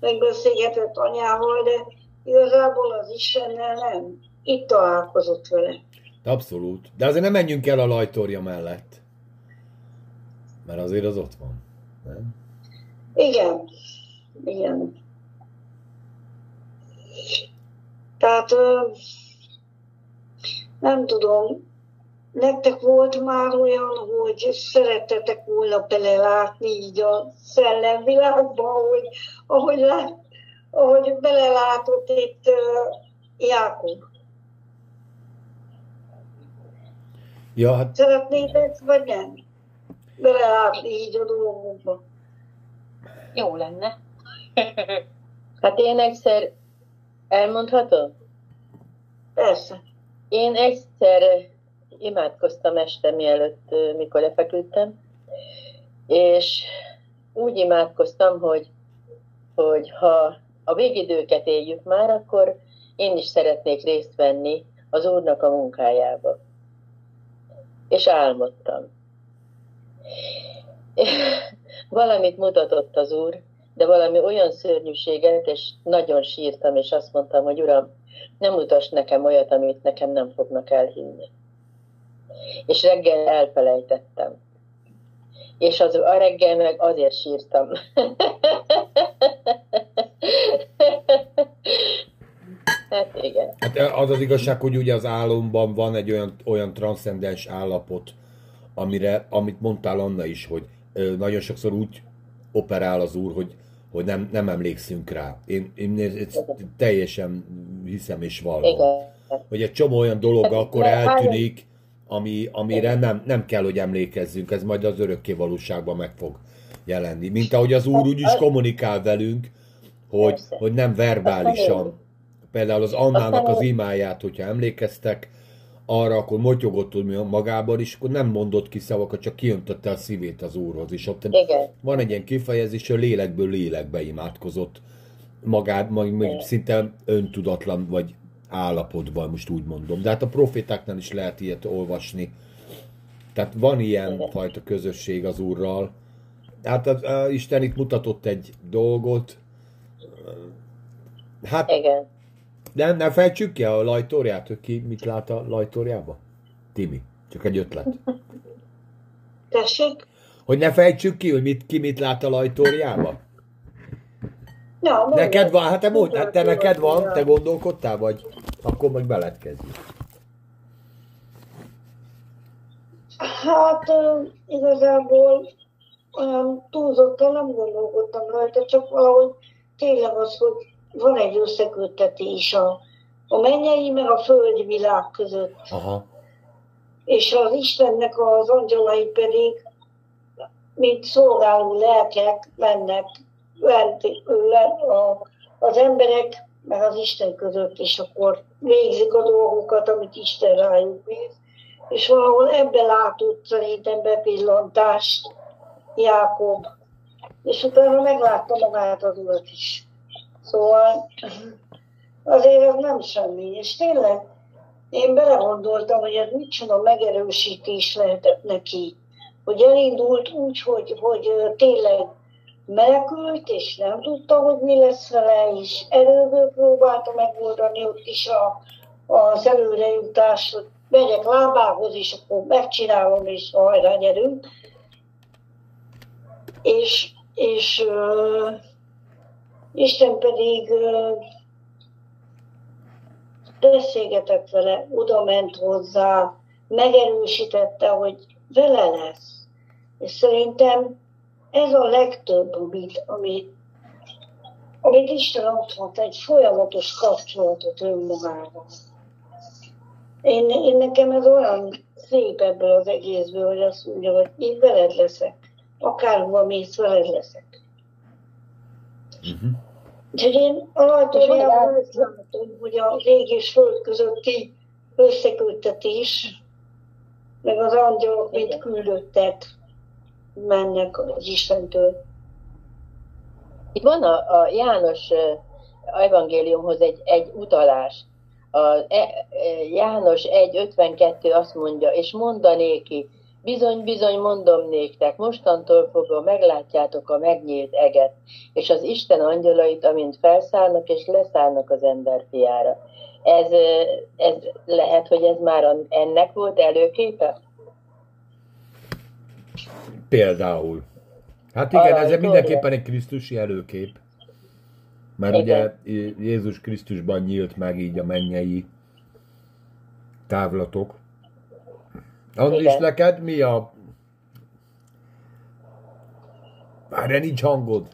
megbeszélgetett anyával, de igazából az Istennel nem. Itt találkozott vele. Abszolút. De azért nem menjünk el a lajtorja mellett. Mert azért az ott van. Nem? Igen. Igen. Tehát nem tudom, nektek volt már olyan, hogy szerettetek volna belelátni így a szellemvilágba, ahogy, ahogy, lát, ahogy belelátott itt uh, Jákob. Ja, hát... Szeretnétek, vagy nem? Belelátni így a dolgokba. Jó lenne. <laughs> hát én egyszer elmondhatom? Persze. Én egyszer imádkoztam este, mielőtt, mikor lefeküdtem, és úgy imádkoztam, hogy, hogy ha a végidőket éljük már, akkor én is szeretnék részt venni az Úrnak a munkájába. És álmodtam. <laughs> Valamit mutatott az Úr, de valami olyan szörnyűséget, és nagyon sírtam, és azt mondtam, hogy Uram, nem utas nekem olyat, amit nekem nem fognak elhinni. És reggel elfelejtettem. És az, a reggel meg azért sírtam. <laughs> hát igen. Hát az az igazság, hogy ugye az álomban van egy olyan, olyan transzcendens állapot, amire, amit mondtál Anna is, hogy nagyon sokszor úgy operál az úr, hogy, hogy nem, nem emlékszünk rá. Én, én teljesen hiszem és vallom. Hogy egy csomó olyan dolog akkor eltűnik, ami, amire nem, nem kell, hogy emlékezzünk, ez majd az örökké valóságban meg fog jelenni. Mint ahogy az úr úgy is kommunikál velünk, hogy, hogy nem verbálisan. Például az Annának az imáját, hogyha emlékeztek, arra akkor motyogott magában, és akkor nem mondott ki szavakat, csak kiöntötte a szívét az úrhoz. És ott Igen. van egy ilyen kifejezés, hogy lélekből lélekbe imádkozott magát, majd szinte öntudatlan vagy állapotban, most úgy mondom. De hát a profétáknál is lehet ilyet olvasni. Tehát van ilyen Igen. fajta közösség az Úrral. Hát az, az Isten itt mutatott egy dolgot. Hát Igen. Nem, nem fejtsük ki a lajtóriát, hogy ki mit lát a lajtóriába? Timi, csak egy ötlet. Tessék? Hogy ne fejtsük ki, hogy mit, ki mit lát a lajtóriába? Ja, neked van, hát te, mondj, hát te neked van, te gondolkodtál, vagy akkor meg beletkezzük. Hát igazából olyan túlzottan nem gondolkodtam rajta, csak valahogy tényleg az, hogy van egy összeköttetés a, a mennyei meg a földi világ között. Aha. És az Istennek az angyalai pedig, mint szolgáló lelkek mennek az emberek meg az Isten között, és akkor végzik a dolgokat, amit Isten rájuk bíz. És valahol ebbe látott szerintem bepillantást Jákob. És utána meglátta magát az urat is. Szóval azért ez nem semmi. És tényleg én belegondoltam, hogy ez micsoda megerősítés lehetett neki. Hogy elindult úgy, hogy, hogy tényleg menekült, és nem tudta, hogy mi lesz vele, és erőből próbálta megoldani ott is a, az előrejutást, hogy megyek lábához, és akkor megcsinálom, és hajrá gyerünk. És, és uh, Isten pedig uh, beszélgetett vele, oda ment hozzá, megerősítette, hogy vele lesz. És szerintem ez a legtöbb, amit, amit, amit Isten adhat, egy folyamatos kapcsolatot önmagával. Én, én nekem ez olyan szép ebből az egészből, hogy azt mondja, hogy én veled leszek. Akárhova mész, veled leszek. Uh-huh. Úgyhogy én alapjában azt látom, hogy a rég és föld közötti összeküldtetés, meg az angyalok, mint küldöttek, mennek az Istentől. Itt van a, a János evangéliumhoz egy, egy utalás. A, e, e, János 1.52 azt mondja, és mondanéki, bizony, bizony mondom néktek, mostantól fogva meglátjátok a megnyílt eget, és az Isten angyalait, amint felszállnak és leszállnak az ember fiára. Ez, ez lehet, hogy ez már ennek volt előképe? Például. Hát igen, ez mindenképpen egy Krisztusi előkép. Mert igen. ugye Jézus Krisztusban nyílt meg így a mennyei távlatok. Az is neked mi a... Már nincs hangod.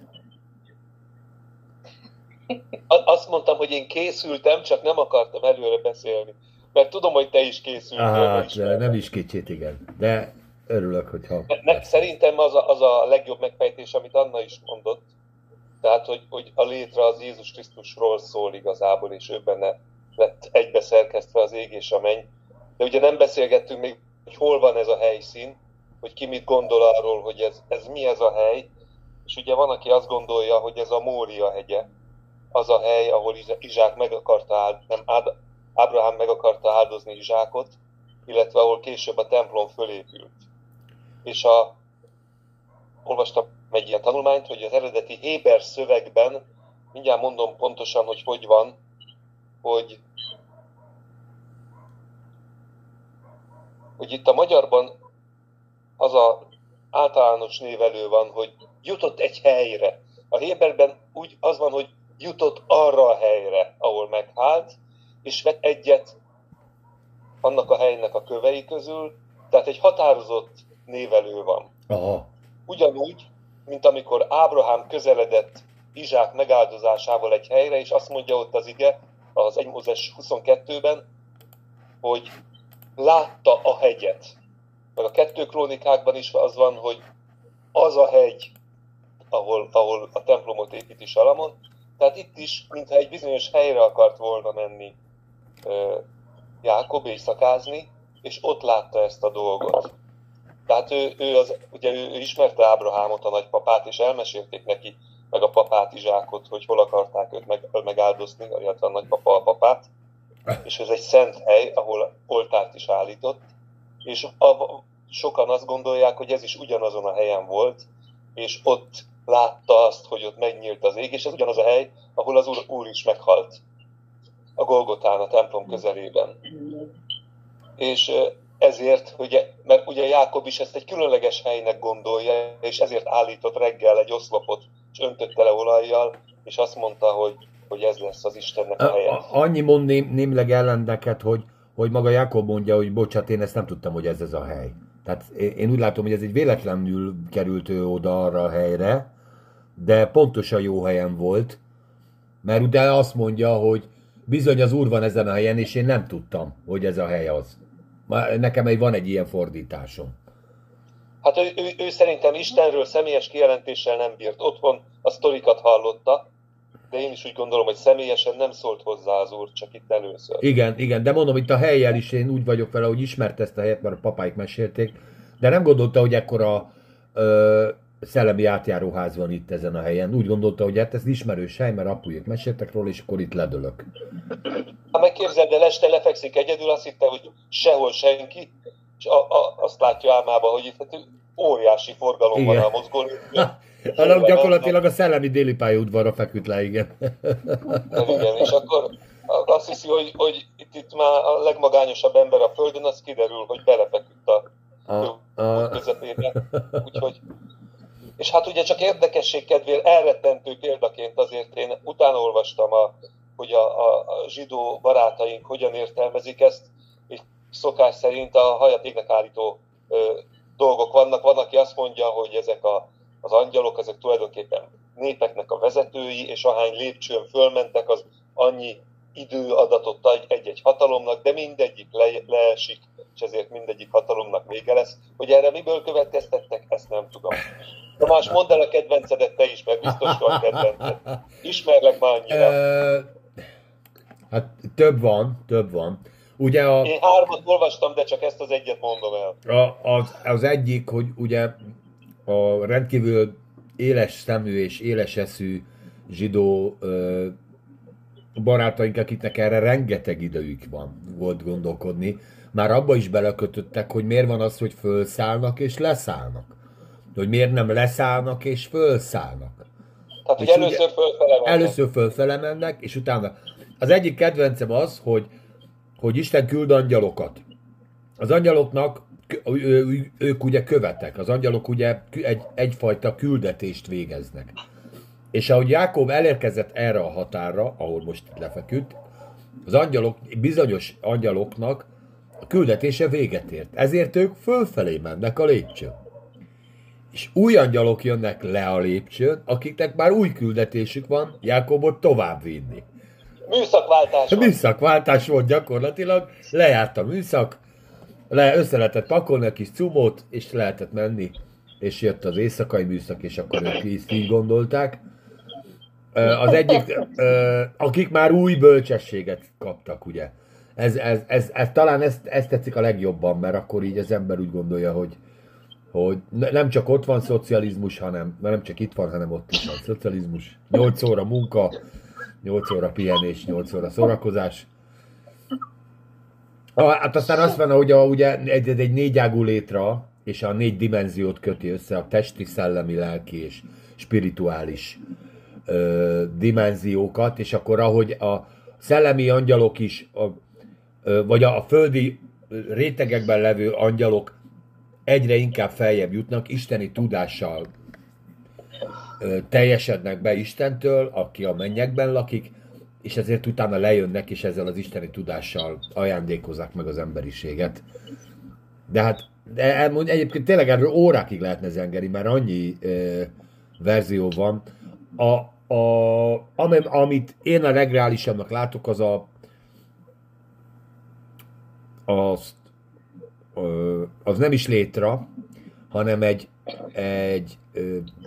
Azt mondtam, hogy én készültem, csak nem akartam előre beszélni. Mert tudom, hogy te is készültél. Hát, nem is kicsit, igen. De örülök, hogyha... Ne, szerintem az a, az a legjobb megfejtés, amit Anna is mondott. Tehát, hogy, hogy a létre az Jézus Krisztusról szól igazából, és ő benne lett egybe szerkesztve az ég és a menny. De ugye nem beszélgettünk még, hogy hol van ez a helyszín, hogy ki mit gondol arról, hogy ez, ez mi ez a hely. És ugye van, aki azt gondolja, hogy ez a Mória hegye, az a hely, ahol Izsák meg akarta áld, nem, Ábrahám meg akarta áldozni Izsákot, illetve ahol később a templom fölépült és a, olvastam egy ilyen tanulmányt, hogy az eredeti Héber szövegben, mindjárt mondom pontosan, hogy hogy van, hogy, hogy itt a magyarban az a általános névelő van, hogy jutott egy helyre. A Héberben úgy az van, hogy jutott arra a helyre, ahol meghált, és vett egyet annak a helynek a kövei közül, tehát egy határozott névelő van. Aha. Ugyanúgy, mint amikor Ábrahám közeledett Izsák megáldozásával egy helyre, és azt mondja ott az ige, az 1 Mózes 22-ben, hogy látta a hegyet. Meg a kettő krónikákban is az van, hogy az a hegy, ahol, ahol a templomot építi Salamon. Tehát itt is, mintha egy bizonyos helyre akart volna menni Jákob éjszakázni, és ott látta ezt a dolgot. Tehát ő, ő, az, ugye ő, ő ismerte Ábrahámot, a nagypapát, és elmesélték neki, meg a papát Izsákot, hogy hol akarták őt meg, megáldozni, illetve a nagypapa a papát. És ez egy szent hely, ahol oltárt is állított. És a, sokan azt gondolják, hogy ez is ugyanazon a helyen volt, és ott látta azt, hogy ott megnyílt az ég, és ez ugyanaz a hely, ahol az Úr, úr is meghalt. A Golgotán, a templom közelében. És ezért, hogy, mert ugye Jákob is ezt egy különleges helynek gondolja, és ezért állított reggel egy oszlopot, és öntötte le olajjal, és azt mondta, hogy, hogy ez lesz az Istennek a helye. Annyi mond ném, némleg ellendeket, hogy, hogy maga Jákob mondja, hogy bocsát, én ezt nem tudtam, hogy ez ez a hely. Tehát én úgy látom, hogy ez egy véletlenül került ő oda arra a helyre, de pontosan jó helyen volt, mert ugye azt mondja, hogy bizony az úr van ezen a helyen, és én nem tudtam, hogy ez a hely az. Nekem egy van egy ilyen fordításom. Hát ő, ő, ő szerintem Istenről személyes kijelentéssel nem bírt. Otthon a sztorikat hallotta, de én is úgy gondolom, hogy személyesen nem szólt hozzá az úr, csak itt először. Igen, igen, de mondom, itt a helyjel is én úgy vagyok vele, hogy ismert ezt a helyet, mert a papáik mesélték, de nem gondolta, hogy ekkora ö, szellemi átjáróház van itt ezen a helyen. Úgy gondolta, hogy hát ez ismerős hely, mert apujék meséltek róla, és akkor itt ledölök. Ha megképzeld el, este lefekszik egyedül, azt hitte, hogy sehol senki, és a, a, azt látja álmába, hogy itt hát óriási forgalom igen. van a mozgó. Hanem <laughs> gyakorlatilag a szellemi déli pályaudvarra feküdt le, igen. <laughs> igen, és akkor azt hiszi, hogy, hogy itt, itt már a legmagányosabb ember a Földön, az kiderül, hogy belefeküdt a, a, a... közepébe. Úgyhogy és hát ugye csak érdekesség kedvéért elrettentő példaként azért én utána olvastam, a, hogy a, a, a zsidó barátaink hogyan értelmezik ezt, és szokás szerint a hajat égnek állító ö, dolgok vannak. Van, aki azt mondja, hogy ezek a, az angyalok, ezek tulajdonképpen népeknek a vezetői, és ahány lépcsőn fölmentek, az annyi időadatot ad egy-egy hatalomnak, de mindegyik le, leesik, és ezért mindegyik hatalomnak vége lesz. Hogy erre miből következtettek, ezt nem tudom. Tamás, mondd el a kedvencedet te is, mert biztos a kedvenced. Ismerlek már annyira. hát több van, több van. Ugye a... Én hármat olvastam, de csak ezt az egyet mondom el. A, az, az egyik, hogy ugye a rendkívül éles szemű és éles eszű zsidó ö, barátaink, akiknek erre rengeteg idejük van volt gondolkodni, már abba is belekötöttek, hogy miért van az, hogy fölszállnak és leszállnak. Hogy miért nem leszállnak és fölszállnak. Tehát, hogy először fölfele mennek. Először fölfele mennek, és utána. Az egyik kedvencem az, hogy, hogy Isten küld angyalokat. Az angyaloknak ők ugye követek, az angyalok ugye egy, egyfajta küldetést végeznek. És ahogy Jákob elérkezett erre a határra, ahol most lefeküdt, az angyalok, bizonyos angyaloknak a küldetése véget ért. Ezért ők fölfelé mennek a lépcsőn. És új angyalok jönnek le a lépcsőn, akiknek már új küldetésük van Jákobot tovább vinni. Műszakváltás volt. Műszakváltás volt gyakorlatilag, lejárt a műszak, le, össze lehetett pakolni a kis cumót, és lehetett menni, és jött az éjszakai műszak, és akkor ők ezt így gondolták. Az egyik, akik már új bölcsességet kaptak, ugye. Ez, ez, ez, ez talán ezt, ezt tetszik a legjobban, mert akkor így az ember úgy gondolja, hogy, hogy nem csak ott van szocializmus, hanem, nem csak itt van, hanem ott is van szocializmus. 8 óra munka, 8 óra pihenés, 8 óra szórakozás. Hát aztán azt van, hogy a, ugye egy, egy négyágú létra, és a négy dimenziót köti össze, a testi, szellemi, lelki és spirituális ö, dimenziókat, és akkor ahogy a szellemi angyalok is, a, ö, vagy a, a földi rétegekben levő angyalok egyre inkább feljebb jutnak, isteni tudással ö, teljesednek be Istentől, aki a mennyekben lakik, és ezért utána lejönnek, és ezzel az isteni tudással ajándékozzák meg az emberiséget. De hát de egyébként tényleg erről órákig lehetne zengeri, mert annyi ö, verzió van. A, a, ami, amit én a legreálisabbnak látok, az a ö, az nem is létra, hanem egy, egy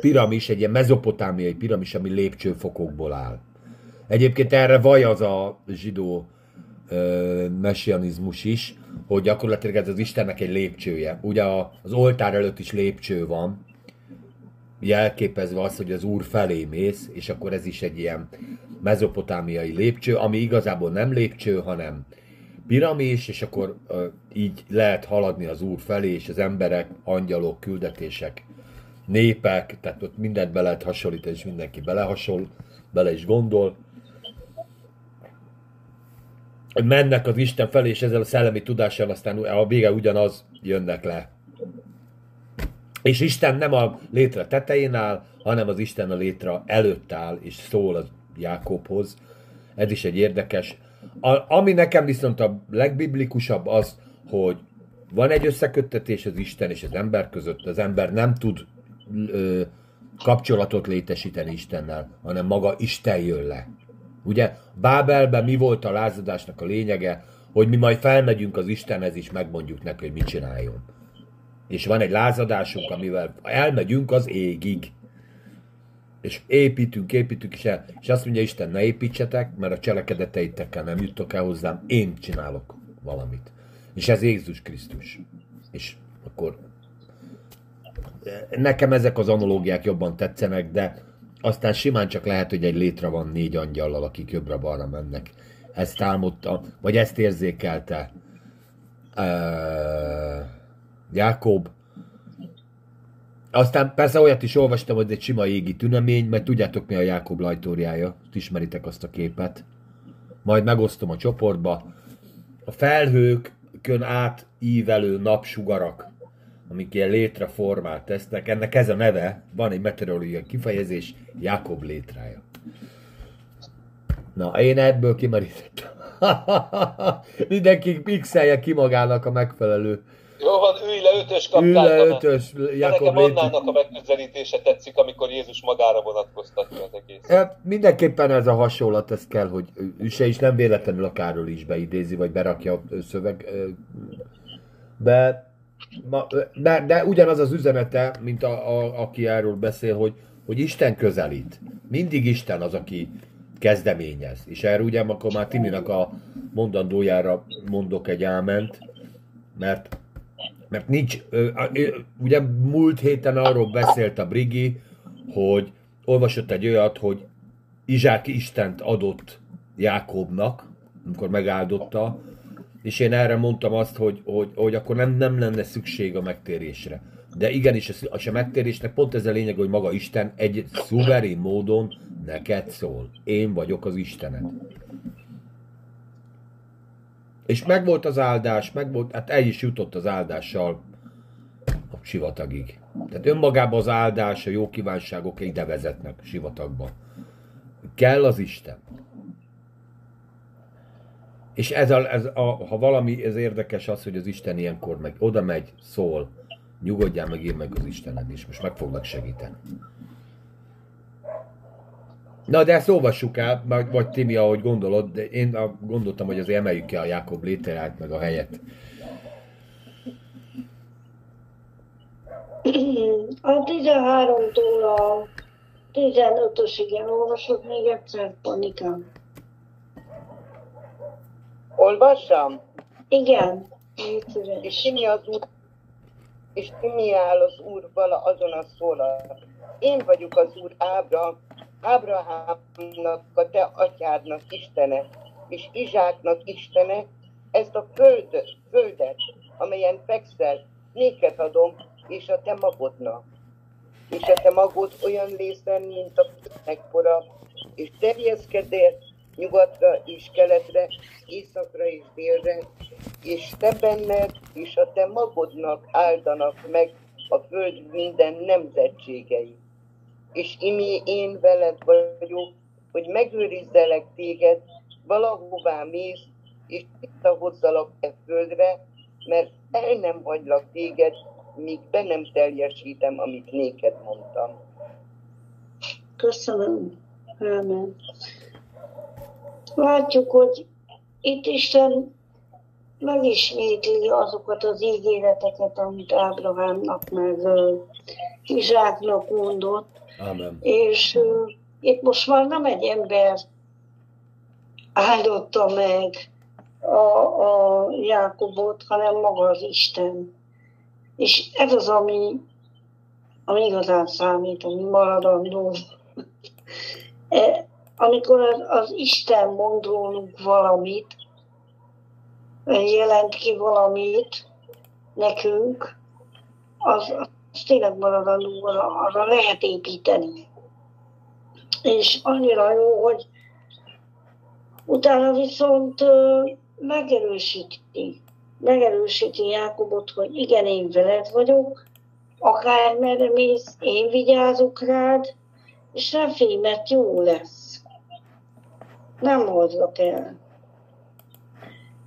piramis, egy ilyen mezopotámiai piramis, ami lépcsőfokokból áll. Egyébként erre vaj az a zsidó messianizmus is, hogy gyakorlatilag ez az Istennek egy lépcsője. Ugye az oltár előtt is lépcső van, jelképezve az, hogy az Úr felé mész, és akkor ez is egy ilyen mezopotámiai lépcső, ami igazából nem lépcső, hanem piramis, és akkor így lehet haladni az Úr felé, és az emberek, angyalok, küldetések, népek, tehát ott mindent be lehet hasonlítani, és mindenki belehasonl, bele is gondol, mennek az Isten felé, és ezzel a szellemi tudással aztán a vége ugyanaz jönnek le. És Isten nem a létre tetején áll, hanem az Isten a létre előtt áll, és szól az Jákobhoz. Ez is egy érdekes. A, ami nekem viszont a legbiblikusabb az, hogy van egy összeköttetés az Isten és az ember között, az ember nem tud ö, kapcsolatot létesíteni Istennel, hanem maga Isten jön le. Ugye Bábelben mi volt a lázadásnak a lényege, hogy mi majd felmegyünk az Istenhez, és megmondjuk neki, hogy mit csináljon. És van egy lázadásunk, amivel elmegyünk az égig. És építünk, építünk, és, el, és azt mondja Isten, ne építsetek, mert a cselekedeteitekkel nem juttok el hozzám, én csinálok valamit. És ez Jézus Krisztus. És akkor nekem ezek az analógiák jobban tetszenek, de aztán simán csak lehet, hogy egy létre van négy angyallal, akik jobbra-balra mennek. Ezt álmodta, vagy ezt érzékelte uh, Jákob. Aztán persze olyat is olvastam, hogy egy sima égi tünemény, mert tudjátok mi a Jákob lajtóriája, ismeritek azt a képet. Majd megosztom a csoportba. A felhőkön át ívelő napsugarak amik ilyen létreformát tesznek. Ennek ez a neve, van egy meteorológiai kifejezés, Jakob létrája. Na, én ebből kimerítettem. <laughs> Mindenki pixelje ki magának a megfelelő jó van, ötös kapkált. ötös, Jakob Nekem Annának a megközelítése tetszik, amikor Jézus magára vonatkoztatja az egész. Hát mindenképpen ez a hasonlat, ez kell, hogy ő se is nem véletlenül a Károly is beidézi, vagy berakja a szövegbe. De, de ugyanaz az üzenete, mint a, a, aki erről beszél, hogy, hogy Isten közelít. Mindig Isten az, aki kezdeményez. És erről ugye akkor már Timinak a mondandójára mondok egy áment, mert, mert nincs, ugye múlt héten arról beszélt a Brigi, hogy olvasott egy olyat, hogy Izsák Istent adott Jákobnak, amikor megáldotta, és én erre mondtam azt, hogy, hogy, hogy akkor nem, nem lenne szükség a megtérésre. De igenis, a, a megtérésnek pont ez a lényeg, hogy maga Isten egy szuverén módon neked szól. Én vagyok az Istened. És megvolt az áldás, megvolt, hát el is jutott az áldással a sivatagig. Tehát önmagában az áldás, a jó kívánságok ide vezetnek a sivatagba. Kell az Isten. És ez a, ez a, ha valami ez érdekes az, hogy az Isten ilyenkor meg oda megy, szól, nyugodjál meg, én meg az Istened is, most meg fognak segíteni. Na, de ezt olvassuk el, vagy Timi, ahogy gondolod, de én gondoltam, hogy azért emeljük ki a Jákob léteráját, meg a helyet. A 13-tól a 15-ösig elolvasod még egyszer, Panika. Olvassam? Igen. És mi az úr, és mi áll az úr vala azon a szólat. Én vagyok az úr Ábra, Ábrahámnak, a te atyádnak Istene, és Izsáknak Istene, ezt a föld, földet, amelyen fekszel, néked adom, és a te magodnak. És a te magod olyan lészen, mint a megpora, és terjeszkedél nyugatra és keletre, északra és délre, és te benned és a te magodnak áldanak meg a föld minden nemzetségei és imi én veled vagyok, hogy megőrizzelek téged, valahová mész, és visszahozzalak e földre, mert el nem hagylak téged, míg be nem teljesítem, amit néked mondtam. Köszönöm. Amen. Látjuk, hogy itt Isten megismétli azokat az ígéreteket, amit Ábrahámnak meg Izsáknak mondott, Amen. És uh, itt most már nem egy ember áldotta meg a, a Jákobot, hanem maga az Isten. És ez az, ami, ami igazán számít, ami maradandó. e, amikor az, az Isten mond rólunk valamit, jelent ki valamit nekünk, az, az tényleg maradandó, arra, arra lehet építeni. És annyira jó, hogy utána viszont megerősíti, megerősíti Jákobot, hogy igen, én veled vagyok, akármerre mész, én vigyázok rád, és nem félj, mert jó lesz. Nem hozzak el.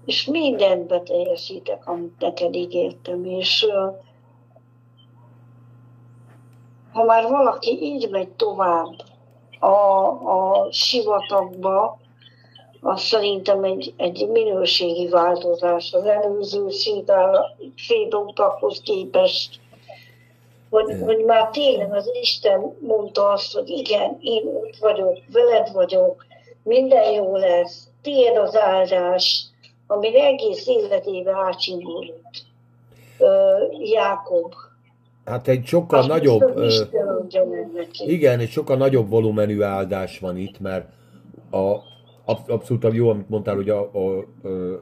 És mindent beteljesítek, amit neked ígértem, és uh, ha már valaki így megy tovább a, a sivatagba, az szerintem egy, egy minőségi változás az előző sétótakhoz képest. Hogy, hogy már tényleg az Isten mondta azt, hogy igen, én ott vagyok, veled vagyok, minden jó lesz, tiéd az áldás, ami egész életébe átsimulott Jákob Hát egy sokkal Azt nagyobb... Ö, igen, egy sokkal nagyobb volumenű áldás van itt, mert a, abszolút jó, amit mondtál, hogy a, a,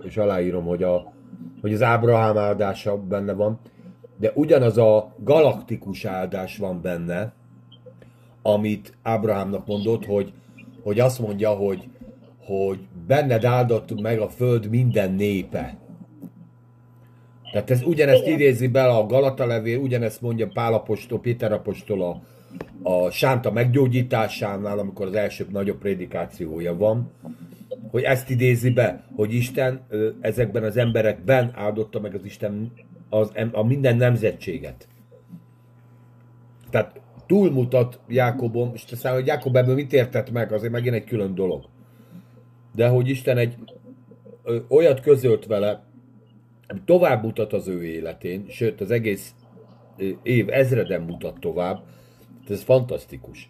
és aláírom, hogy, a, hogy az Ábrahám áldása benne van, de ugyanaz a galaktikus áldás van benne, amit Ábrahámnak mondott, hogy, hogy azt mondja, hogy, hogy benned áldott meg a föld minden népe. Tehát ez ugyanezt Igen. idézi bele a Galata levél, ugyanezt mondja Pál apostol, Péter apostol a, a sánta meggyógyításánál, amikor az első nagyobb prédikációja van, hogy ezt idézi be, hogy Isten ezekben az emberekben áldotta meg az Isten az, a minden nemzetséget. Tehát túlmutat Jákobom, és aztán, hogy Jákob ebből mit értett meg, azért megint egy külön dolog. De hogy Isten egy ö, olyat közölt vele, tovább mutat az ő életén, sőt az egész év ezreden mutat tovább, ez fantasztikus.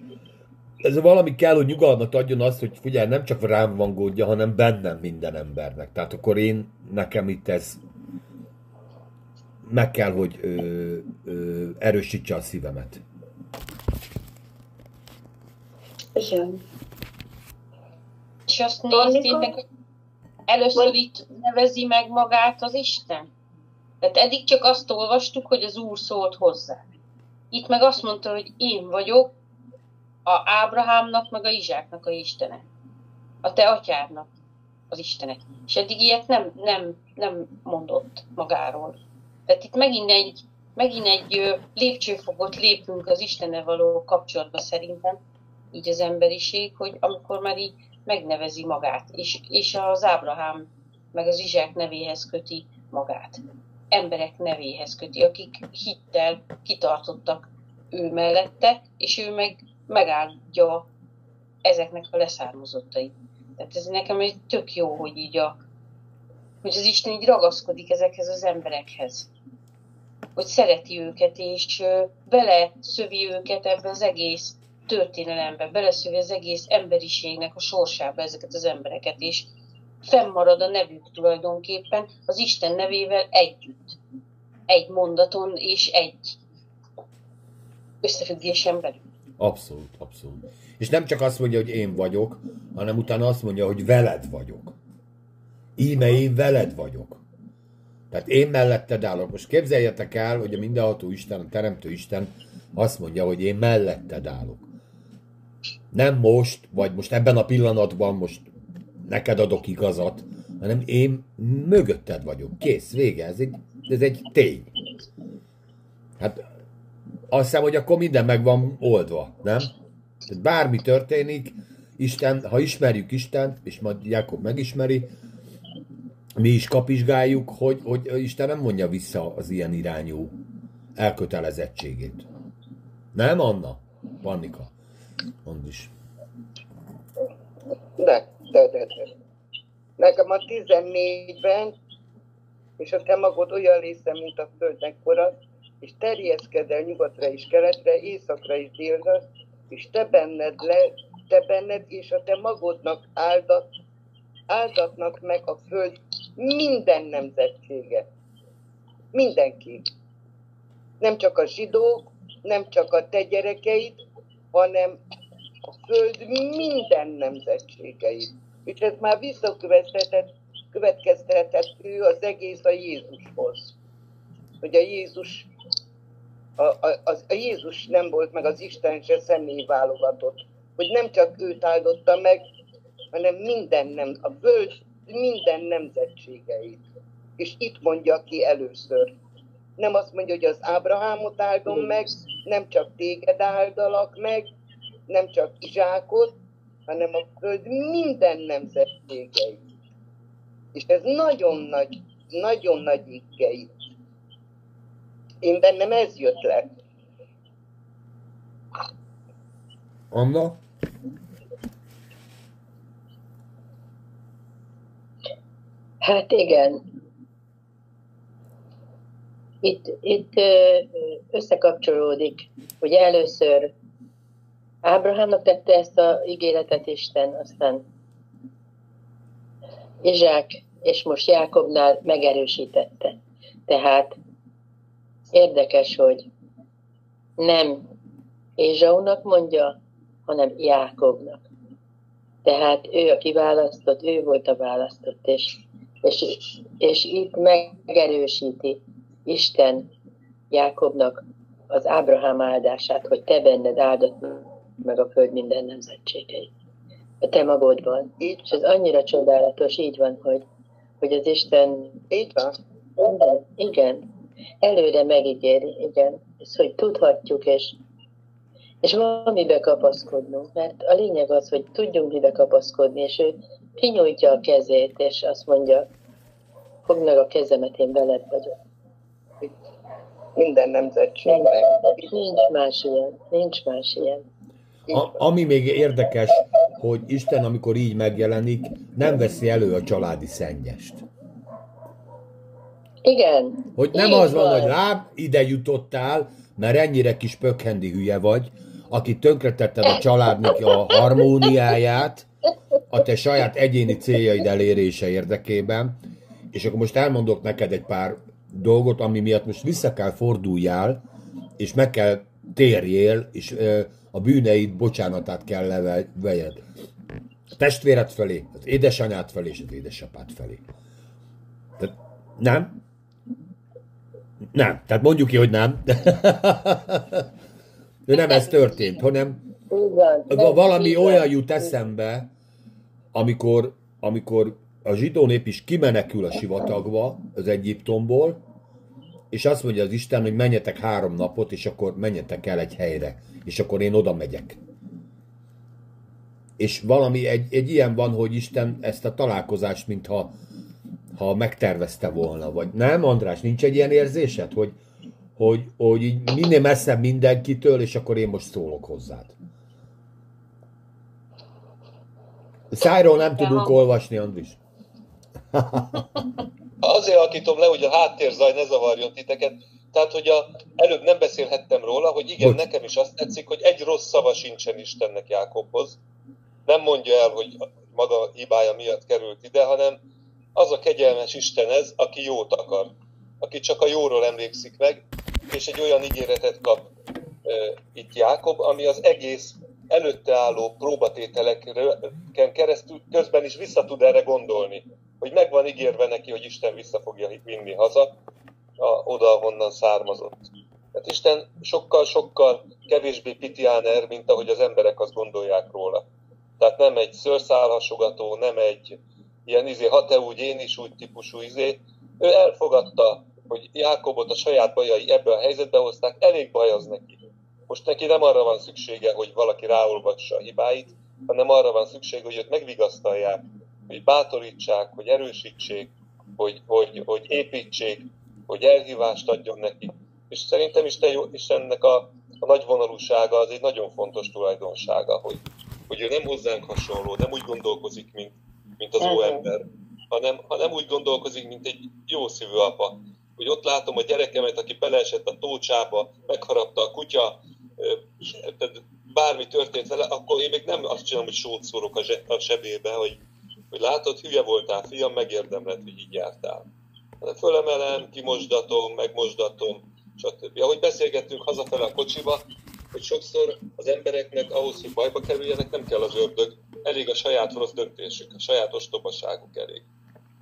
Ez valami kell, hogy nyugalmat adjon azt, hogy figyelj, nem csak rám van gondja, hanem bennem minden embernek. Tehát akkor én, nekem itt ez meg kell, hogy ö, ö, erősítse a szívemet. Igen. És azt néztétek, hogy először itt nevezi meg magát az Isten? Tehát eddig csak azt olvastuk, hogy az Úr szólt hozzá. Itt meg azt mondta, hogy én vagyok a Ábrahámnak, meg a Izsáknak a Istene. A te atyádnak az Istene. És eddig ilyet nem, nem, nem mondott magáról. Tehát itt megint egy, megint egy lépcsőfokot lépünk az Istene való kapcsolatba szerintem, így az emberiség, hogy amikor már így megnevezi magát, és, és az Ábrahám meg az Izsák nevéhez köti magát. Emberek nevéhez köti, akik hittel kitartottak ő mellette, és ő meg megáldja ezeknek a leszármazottait. Tehát ez nekem egy tök jó, hogy így a, hogy az Isten így ragaszkodik ezekhez az emberekhez. Hogy szereti őket, és beleszövi őket ebbe az egész történelembe, beleszövi az egész emberiségnek a sorsába ezeket az embereket, és fennmarad a nevük tulajdonképpen az Isten nevével együtt. Egy mondaton és egy összefüggésen belül. Abszolút, abszolút. És nem csak azt mondja, hogy én vagyok, hanem utána azt mondja, hogy veled vagyok. Íme én veled vagyok. Tehát én melletted állok. Most képzeljetek el, hogy a mindenható Isten, a Teremtő Isten azt mondja, hogy én melletted állok. Nem most, vagy most ebben a pillanatban most neked adok igazat, hanem én mögötted vagyok. Kész, vége. Ez egy, ez egy tény. Hát azt hiszem, hogy akkor minden meg van oldva, nem? Tehát bármi történik, Isten, ha ismerjük Isten, és majd Jákob megismeri, mi is kapizsgáljuk, hogy, hogy Isten nem mondja vissza az ilyen irányú elkötelezettségét. Nem, Anna? Pannika. Mondd is. De, de, de, de. Nekem a 14-ben, és a te magod olyan része, mint a földnek forad, és terjeszked el nyugatra és keletre, északra és délre, és te benned, le, te benned és a te magodnak áldat, áldatnak meg a föld minden nemzetsége. Mindenki. Nem csak a zsidók, nem csak a te gyerekeid, hanem a föld minden nemzetségeit. És ez már visszakövetkeztethető az egész a Jézushoz. Hogy a Jézus a, a, a, a Jézus nem volt meg az Isten se személy válogatott, hogy nem csak őt áldotta meg, hanem minden nem, a bölcs minden nemzetségeit. És itt mondja ki először. Nem azt mondja, hogy az Ábrahámot áldom meg, nem csak téged áldalak meg, nem csak Izsákot, hanem a föld minden nemzetségeit. És ez nagyon nagy, nagyon nagy ikkei. Én bennem ez jött le. Anna? Hát igen. Itt, itt összekapcsolódik, hogy először Ábrahámnak tette ezt a ígéretet Isten, aztán Izsák, és most Jákobnál megerősítette. Tehát Érdekes, hogy nem Ézsaunak mondja, hanem Jákobnak. Tehát ő a kiválasztott, ő volt a választott, és, és, és itt megerősíti Isten Jákobnak az Ábrahám áldását, hogy te benned áldott meg a föld minden nemzetségeit. A te magodban. Így. És ez annyira csodálatos, így van, hogy, hogy az Isten... Így van. Igen, igen, előre megígéri, igen, ezt, hogy tudhatjuk, és, és van mibe kapaszkodnunk, mert a lényeg az, hogy tudjunk mibe kapaszkodni, és ő kinyújtja a kezét, és azt mondja, fogd meg a kezemet, én veled vagyok. Minden nemzetségben. Nincs más ilyen. Nincs más ilyen. A, ami még érdekes, hogy Isten, amikor így megjelenik, nem veszi elő a családi szennyest. Igen. Hogy nem az van, van, hogy rám ide jutottál, mert ennyire kis pökhendi hülye vagy, aki tönkretetted a családnak a harmóniáját, a te saját egyéni céljaid elérése érdekében, és akkor most elmondok neked egy pár dolgot, ami miatt most vissza kell forduljál, és meg kell térjél, és a bűneid bocsánatát kell levegyed. A testvéred felé, az édesanyád felé, és az édesapád felé. Tehát nem? Nem. Tehát mondjuk ki, hogy nem. <laughs> De nem ez történt, hanem valami olyan jut eszembe, amikor, amikor a zsidó nép is kimenekül a sivatagba, az Egyiptomból, és azt mondja az Isten, hogy menjetek három napot, és akkor menjetek el egy helyre, és akkor én oda megyek. És valami, egy, egy ilyen van, hogy Isten ezt a találkozást, mintha ha megtervezte volna, vagy nem, András, nincs egy ilyen érzésed, hogy, hogy, hogy így minél messzebb mindenkitől, és akkor én most szólok hozzád. Szájról nem tudunk olvasni, Andris. Azért alakítom le, hogy a háttérzaj ne zavarjon titeket. Tehát, hogy a, előbb nem beszélhettem róla, hogy igen, Bocs. nekem is azt tetszik, hogy egy rossz szava sincsen Istennek Jákobhoz. Nem mondja el, hogy maga hibája miatt került ide, hanem az a kegyelmes Isten ez, aki jót akar. Aki csak a jóról emlékszik meg, és egy olyan ígéretet kap e, itt Jákob, ami az egész előtte álló próbatételeken keresztül közben is vissza tud erre gondolni, hogy meg van ígérve neki, hogy Isten vissza fogja vinni haza, a, oda, ahonnan származott. Hát Isten sokkal-sokkal kevésbé pitiáner, mint ahogy az emberek azt gondolják róla. Tehát nem egy szőrszálhasogató, nem egy ilyen izé, ha te úgy, én is úgy típusú izé. Ő elfogadta, hogy Jákobot a saját bajai ebbe a helyzetbe hozták, elég baj az neki. Most neki nem arra van szüksége, hogy valaki ráolvassa a hibáit, hanem arra van szüksége, hogy őt megvigasztalják, hogy bátorítsák, hogy erősítsék, hogy, hogy, hogy építsék, hogy elhívást adjon neki. És szerintem Isten, Istennek a, a nagy vonalúsága az egy nagyon fontos tulajdonsága, hogy, hogy ő nem hozzánk hasonló, nem úgy gondolkozik, mint, mint az ó ember, hanem, hanem úgy gondolkozik, mint egy jó szívű apa. Hogy ott látom a gyerekemet, aki beleesett a tócsába, megharapta a kutya, bármi történt vele, akkor én még nem azt csinálom, hogy sót szórok a, zse, a sebébe, hogy, hogy látod, hülye voltál, fiam, megérdemled, hogy így jártál. De fölemelem, kimosdatom, megmosdatom, stb. Ahogy beszélgettünk hazafele a kocsiba, hogy sokszor az embereknek ahhoz, hogy bajba kerüljenek, nem kell az ördög, elég a saját rossz döntésük, a saját ostobaságuk elég.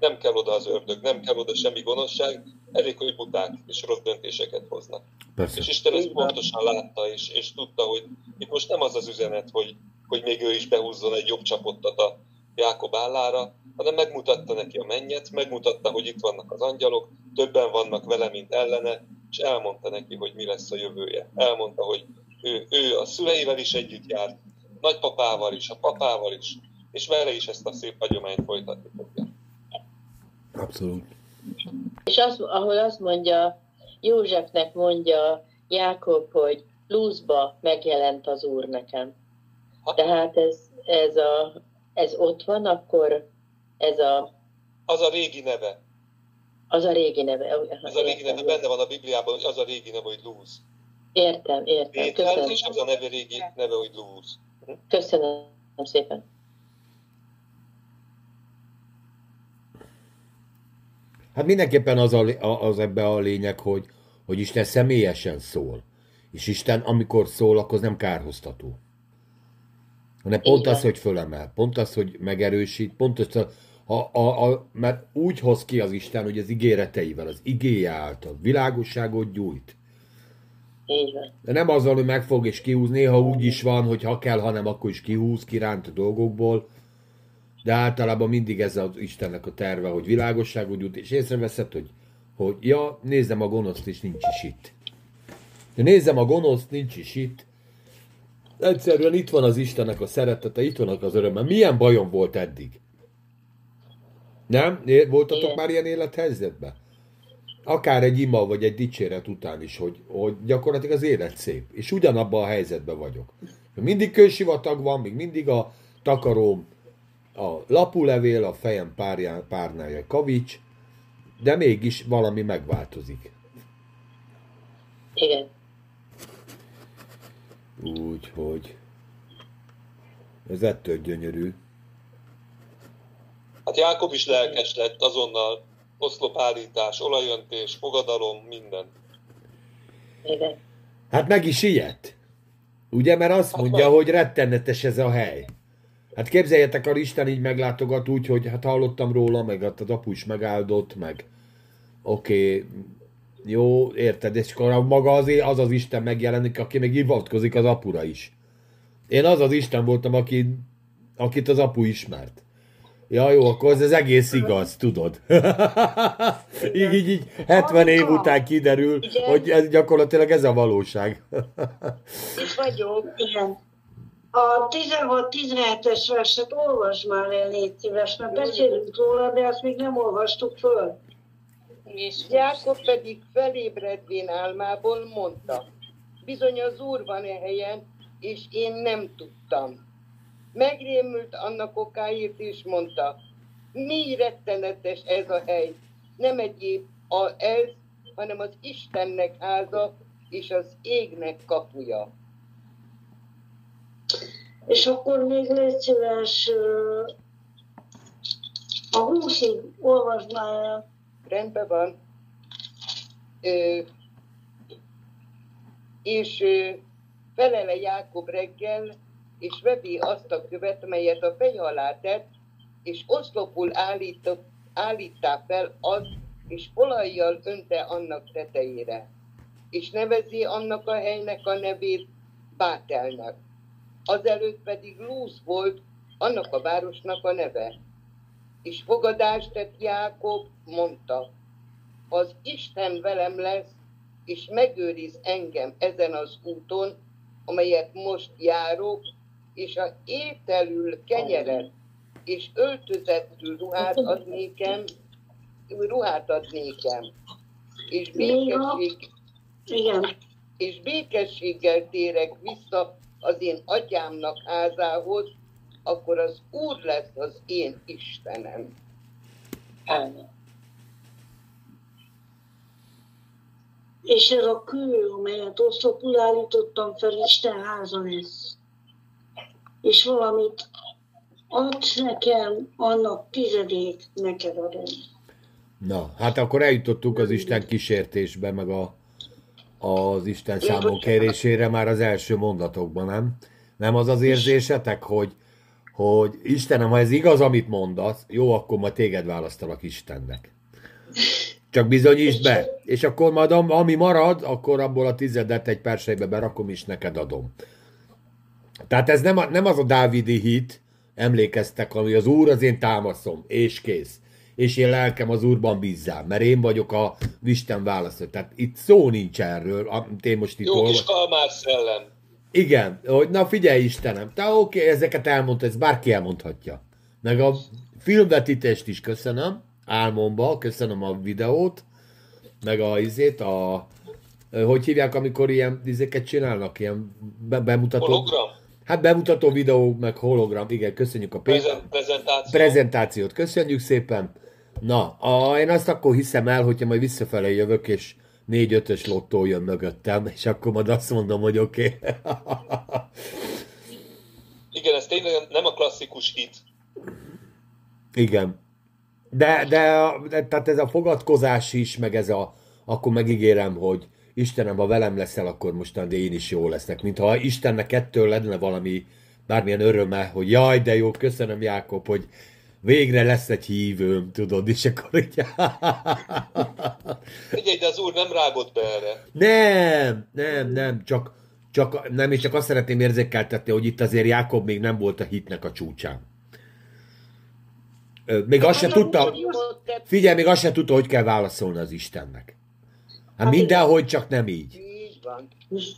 Nem kell oda az ördög, nem kell oda semmi gonoszság, elég, hogy buták és rossz döntéseket hoznak. Persze. És Isten ezt pontosan látta, és, és tudta, hogy itt most nem az az üzenet, hogy, hogy még ő is behúzzon egy jobb csapottat a Jákob állára, hanem megmutatta neki a mennyet, megmutatta, hogy itt vannak az angyalok, többen vannak vele, mint ellene, és elmondta neki, hogy mi lesz a jövője. Elmondta, hogy ő, ő a szüleivel is együtt járt, nagypapával is, a papával is, és vele is ezt a szép hagyományt folytatni fogja. Abszolút. És az, ahol azt mondja, Józsefnek mondja Jákob, hogy Lúzba megjelent az Úr nekem. Ha? Tehát ez, ez, a, ez ott van, akkor ez a... Az a régi neve. Az a régi neve. Ez a régi neve, benne van a Bibliában, hogy az a régi neve, hogy Lúz. Értem, értem. Péter, és az a neve régi neve, hogy Lúz. Köszönöm szépen. Hát mindenképpen az, a, az ebbe a lényeg, hogy, hogy Isten személyesen szól. És Isten, amikor szól, akkor az nem kárhoztató. Hanem pont Igen. az, hogy fölemel, pont az, hogy megerősít, pont az, a, a, a, mert úgy hoz ki az Isten, hogy az ígéreteivel, az igéje által világosságot gyújt. De nem azzal, hogy megfog és kihúz, néha úgy is van, hogy ha kell, hanem akkor is kihúz, kiránt a dolgokból, de általában mindig ez az Istennek a terve, hogy világosságot jut, és észreveszed, hogy, hogy ja, nézem a gonoszt, és nincs is itt. De nézem a gonoszt, nincs is itt. Egyszerűen itt van az Istennek a szeretete, itt vannak az örömmel. Milyen bajom volt eddig? Nem? Voltatok Igen. már ilyen élethelyzetben? akár egy ima vagy egy dicséret után is, hogy, hogy gyakorlatilag az élet szép. És ugyanabban a helyzetben vagyok. Mindig kősivatag van, még mindig a takaróm a lapulevél, a fejem párján, párnája kavics, de mégis valami megváltozik. Igen. Úgyhogy ez ettől gyönyörű. Hát Jákob is lelkes lett azonnal, oszlopállítás, olajöntés, fogadalom, minden. Igen. Hát meg is ilyet. Ugye, mert azt hát mondja, hogy rettenetes ez a hely. Hát képzeljetek, a Isten így meglátogat úgy, hogy hát hallottam róla, meg hát az apu is megáldott, meg oké, okay, jó, érted, és akkor maga az, az az Isten megjelenik, aki meg hivatkozik az apura is. Én az az Isten voltam, aki, akit az apu ismert. Ja, jó, akkor ez az egész igaz, tudod. <laughs> így, így, így 70 év után kiderül, Igen. hogy ez gyakorlatilag ez a valóság. <laughs> Itt vagyok. Igen. A 16-17-es verset olvasd már el, légy szíves, mert beszélünk róla, de azt még nem olvastuk föl. És Jákob pedig felébredvén álmából mondta, bizony az Úr van e helyen, és én nem tudtam. Megrémült annak okáért, és mondta, mi rettenetes ez a hely, nem egyéb a ez, hanem az Istennek háza, és az égnek kapuja. És akkor még légy szíves, a húszig olvasd már el. Rendben van. Ö, és ö, felele Jákob reggel, és vevi azt a követ, melyet a fej alá tett, és oszlopul állított, állíttá fel az, és olajjal önte annak tetejére, és nevezi annak a helynek a nevét Bátelnek azelőtt pedig Lúz volt annak a városnak a neve. És fogadást tett Jákob, mondta, az Isten velem lesz, és megőriz engem ezen az úton, amelyet most járok, és a ételül kenyeret és öltözettül ruhát ad nékem, ruhát ad nékem, és békesség, Igen. és békességgel térek vissza az én atyámnak házához, akkor az Úr lesz az én Istenem. Amen. És ez a kő, amelyet oszlopul állítottam fel, Isten háza lesz. És valamit adsz nekem, annak tizedét neked adom. Na, hát akkor eljutottunk az Isten kísértésbe, meg a az Isten számon kérésére már az első mondatokban, nem? Nem az az érzésetek, hogy, hogy Istenem, ha ez igaz, amit mondasz, jó, akkor ma téged választalak Istennek. Csak bizonyítsd be, és akkor majd ami marad, akkor abból a tizedet egy persejbe berakom, és neked adom. Tehát ez nem, a, nem az a dávidi hit, emlékeztek, ami az Úr az én támaszom, és kész és én lelkem az Úrban bízzám, mert én vagyok a Isten választó. Tehát itt szó nincs erről, amit én most itt Jó olvas... kis kalmár szellem. Igen, hogy na figyelj Istenem, te oké, okay, ezeket elmondta, ez bárki elmondhatja. Meg a filmvetítést is köszönöm, álmomba, köszönöm a videót, meg a izét, a hogy hívják, amikor ilyen izéket csinálnak, ilyen be, bemutató... Hologram? Hát bemutató videó, meg hologram, igen, köszönjük a prezentációt. prezentációt. Köszönjük szépen. Na, a, én azt akkor hiszem el, hogyha majd visszafelé jövök, és négy-ötös lottó jön mögöttem, és akkor majd azt mondom, hogy oké. Okay. Igen, ez tényleg nem a klasszikus hit. Igen. De, de, de tehát ez a fogadkozás is, meg ez a, akkor megígérem, hogy Istenem, ha velem leszel, akkor mostan de én is jó leszek. Mintha Istennek ettől lenne valami, bármilyen öröme, hogy jaj, de jó, köszönöm Jákob, hogy végre lesz egy hívőm, tudod, és akkor így... <laughs> Figyelj, de az úr nem rágott be erre. Nem, nem, nem, csak, csak, nem, és csak azt szeretném érzékeltetni, hogy itt azért Jákob még nem volt a hitnek a csúcsán. Még azt se tudta, figyelj, még azt se tudta, hogy kell válaszolni az Istennek. Hát mindenhogy csak nem így.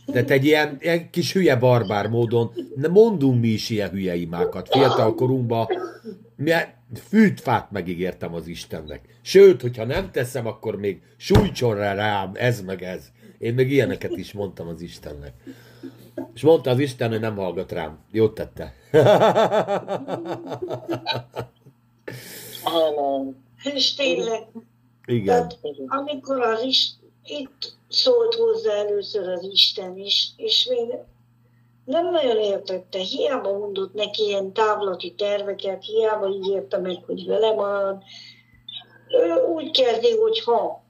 Tehát egy ilyen, ilyen kis hülye barbár módon, ne mondunk mi is ilyen hülye imákat. Fiatal korunkban mi, fűtfát megígértem az Istennek. Sőt, hogyha nem teszem, akkor még sújtson rá rám, ez meg ez. Én meg ilyeneket is mondtam az Istennek. És mondta az Isten, hogy nem hallgat rám. Jót tette. És tényleg, Igen. tehát amikor az is, itt szólt hozzá először az Isten is, és még nem nagyon értette, hiába mondott neki ilyen távlati terveket, hiába ígérte meg, hogy vele marad. Ő úgy kezdi, hogy ha.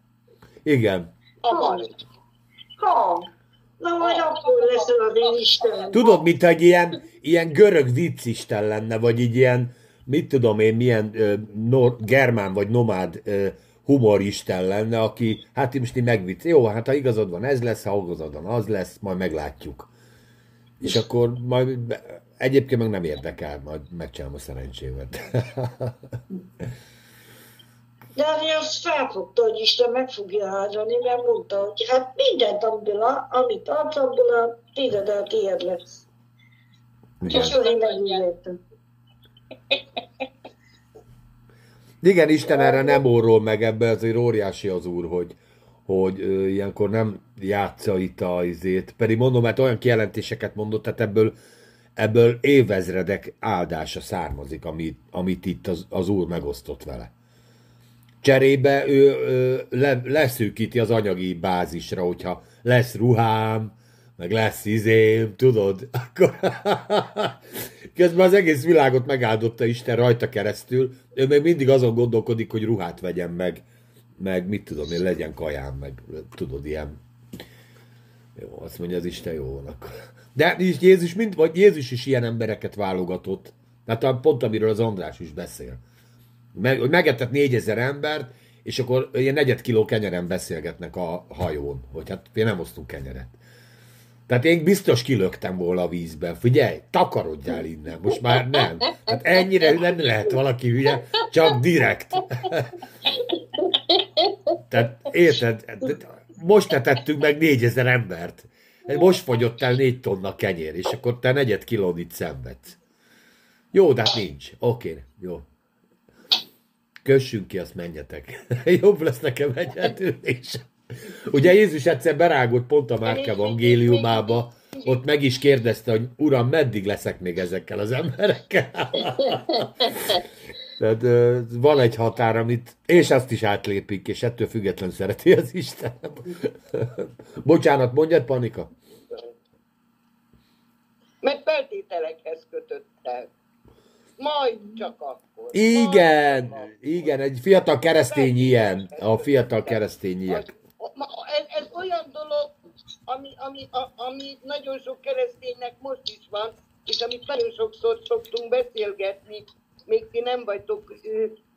Igen. Ha. Ha. Na majd akkor leszel az én Istenem. Tudod, mint egy ilyen, ilyen görög viccisten lenne, vagy így ilyen, mit tudom én, milyen ö, nor, germán vagy nomád ö, humoristen lenne, aki, hát most így megvicc, jó, hát ha igazad van, ez lesz, ha igazad van, az lesz, majd meglátjuk. És akkor majd egyébként meg nem érdekel, majd megcsinálom a szerencsémet. <laughs> De azért azt felfogta, hogy Isten meg fogja áldani, mert mondta, hogy hát mindent, amiből, a- amit adsz, abból a tized a tiéd lesz. Igen. És megígértem. Igen, Isten erre nem orról meg, ebbe azért óriási az úr, hogy, hogy ö, ilyenkor nem játsza itt a izét. Pedig mondom, mert olyan kijelentéseket mondott, tehát ebből, ebből évezredek áldása származik, amit, amit itt az, az úr megosztott vele. Cserébe ő ö, le, leszűkíti az anyagi bázisra, hogyha lesz ruhám, meg lesz izém, tudod, <laughs> akkor <laughs> közben az egész világot megáldotta Isten rajta keresztül, ő még mindig azon gondolkodik, hogy ruhát vegyen meg, meg mit tudom én, legyen kajám, meg tudod, ilyen. Jó, azt mondja az Isten, jó van akkor. De Jézus, mind, vagy Jézus is ilyen embereket válogatott. Hát pont amiről az András is beszél. Meg, hogy megetett négyezer embert, és akkor ilyen negyed kiló kenyeren beszélgetnek a hajón, hogy hát mi nem osztunk kenyeret. Tehát én biztos kilöktem volna a vízbe. Figyelj, takarodjál innen, most már nem. Hát ennyire nem lehet valaki hülye, csak direkt. Tehát érted? Most etettünk meg négyezer embert. Most fogyott el négy tonna kenyér, és akkor te negyed kilót itt szenvedsz. Jó, de hát nincs. Oké, okay, jó. Kössünk ki, azt menjetek. <laughs> Jobb lesz nekem egyetülés. Ugye Jézus egyszer berágott pont a Márk evangéliumába, ott meg is kérdezte, hogy Uram, meddig leszek még ezekkel az emberekkel? <laughs> Tehát van egy határ, amit, és azt is átlépik, és ettől független szereti az Isten. <laughs> Bocsánat, mondjad, Panika? Mert feltételekhez kötöttel. Majd csak akkor. Igen, Majd akkor. igen, egy fiatal keresztény ilyen, a fiatal keresztény ilyen. Ez, ez olyan dolog, ami, ami, a, ami nagyon sok kereszténynek most is van, és amit nagyon sokszor szoktunk beszélgetni, még ti nem vagytok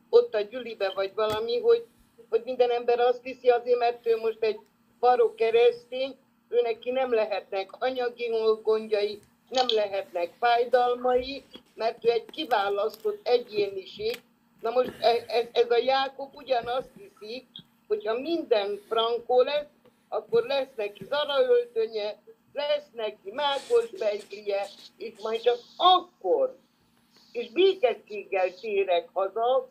ott a gyülibe vagy valami, hogy, hogy minden ember azt hiszi azért, mert ő most egy barok keresztény, ő neki nem lehetnek anyagi gondjai, nem lehetnek fájdalmai, mert ő egy kiválasztott egyéniség. Na most e- ez, ez a Jákob ugyanazt hiszi, hogyha minden frankó lesz, akkor lesz neki zaraöltönye, lesz neki mákos bejtlie, és majd csak akkor, és békességgel térek haza,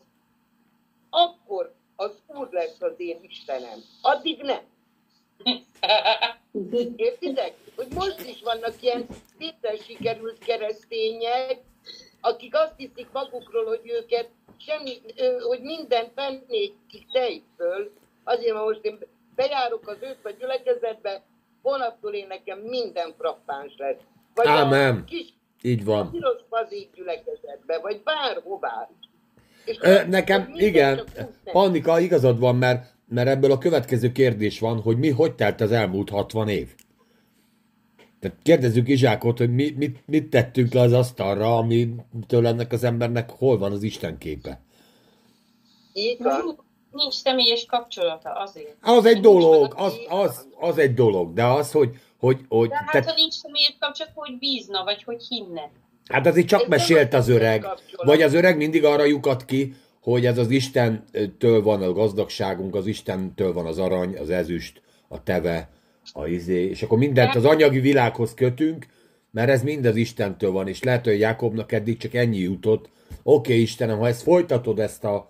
akkor az Úr lesz az én Istenem. Addig nem. Értitek? Hogy most is vannak ilyen szépen sikerült keresztények, akik azt hiszik magukról, hogy őket semmi, hogy minden fennékig tejtől, azért, mert most én bejárok az őt vagy gyülekezetbe, holnaptól én nekem minden frappáns lesz. Vagy Ámen. a kis Így van. piros fazék gyülekezetbe, vagy bárhová. És Ö, nekem, igen. Annika, igazad van, mert, mert ebből a következő kérdés van, hogy mi hogy telt az elmúlt 60 év. Tehát kérdezzük Izsákot, hogy mi, mit, mit tettünk le az asztalra, amitől ennek az embernek hol van az Isten képe. Így van. Nincs személyes kapcsolata azért. Az egy Nincs dolog, a az, az, az egy dolog, de az, hogy, hogy, hogy De hát, te, ha nincs személyes kapcsolat, hogy bízna, vagy hogy hinne. hát azért csak Ez mesélt az öreg, kapcsolat. vagy az öreg mindig arra lyukat ki, hogy ez az Istentől van a gazdagságunk, az Istentől van az arany, az ezüst, a teve, a izé, és akkor mindent az anyagi világhoz kötünk, mert ez mind az Istentől van, és lehet, hogy Jákobnak eddig csak ennyi jutott, okay, Istenem, ha ezt folytatod, ezt a,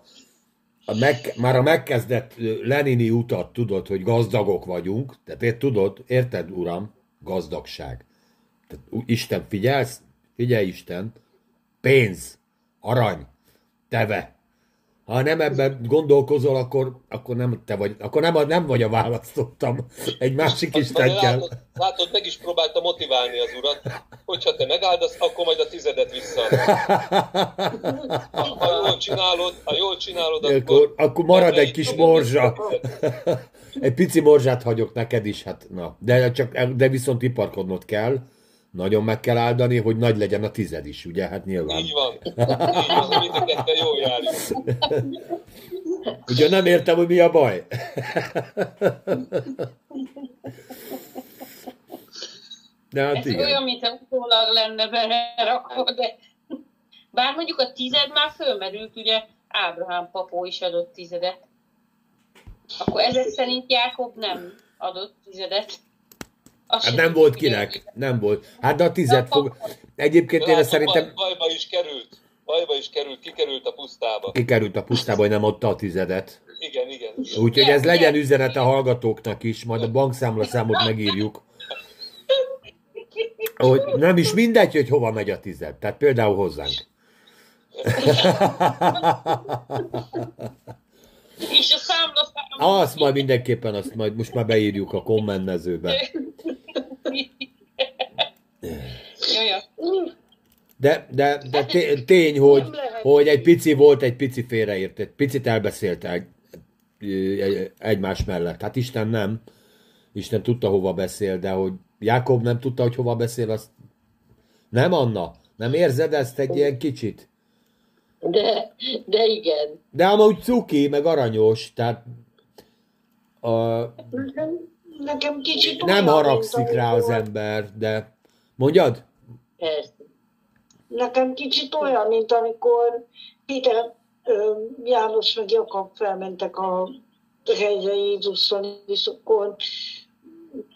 a meg, már a megkezdett Lenini utat, tudod, hogy gazdagok vagyunk, tehát ért, tudod, érted, uram, gazdagság. Tehát, Isten, figyelsz? Figyelj, Isten, pénz, arany, teve, ha nem ebben gondolkozol, akkor, akkor nem te vagy, akkor nem, nem vagy a választottam. Egy másik Isten kell. Látod, látod, meg is próbálta motiválni az urat, hogyha te megáldasz, akkor majd a tizedet vissza. Ha, ha jól csinálod, ha jól csinálod, akkor... Akkor, akkor marad egy kis morzsa. Egy pici morzsát hagyok neked is, hát na. De, csak, de viszont iparkodnod kell, nagyon meg kell áldani, hogy nagy legyen a tized is, ugye? Hát nyilván. Így van. Így van, mind a ketten jól járjuk. Ugye nem értem, hogy mi a baj. De hát Ez igen. olyan, mintha utólag lenne belerakva, de bár mondjuk a tized már fölmerült, ugye Ábrahám papó is adott tizedet. Akkor ezek szerint Jákob nem adott tizedet. Hát nem volt kinek, nem volt. Hát de a tized fog... Egyébként én szerintem... Bajba is került. Bajba is került, kikerült a pusztába. Kikerült a pusztába, hogy nem adta a tizedet. Igen, igen. Úgyhogy ez legyen üzenet a hallgatóknak is, majd a bankszámla számot megírjuk. Hogy nem is mindegy, hogy hova megy a tized. Tehát például hozzánk. És a számla Azt majd mindenképpen, azt majd most már beírjuk a kommentmezőbe. De, de, de tény, hogy, hogy egy pici volt, egy pici félreért, egy picit elbeszélt egy, egymás mellett. Hát Isten nem. Isten tudta, hova beszél, de hogy Jákob nem tudta, hogy hova beszél, azt nem, Anna? Nem érzed ezt egy ilyen kicsit? De, de igen. De amúgy cuki, meg aranyos, tehát a... Nekem kicsit Nem haragszik rá az ember, de... Mondjad? Persze. Nekem kicsit olyan, mint amikor Péter, János meg Jakab felmentek a hegyre Jézusszal, és akkor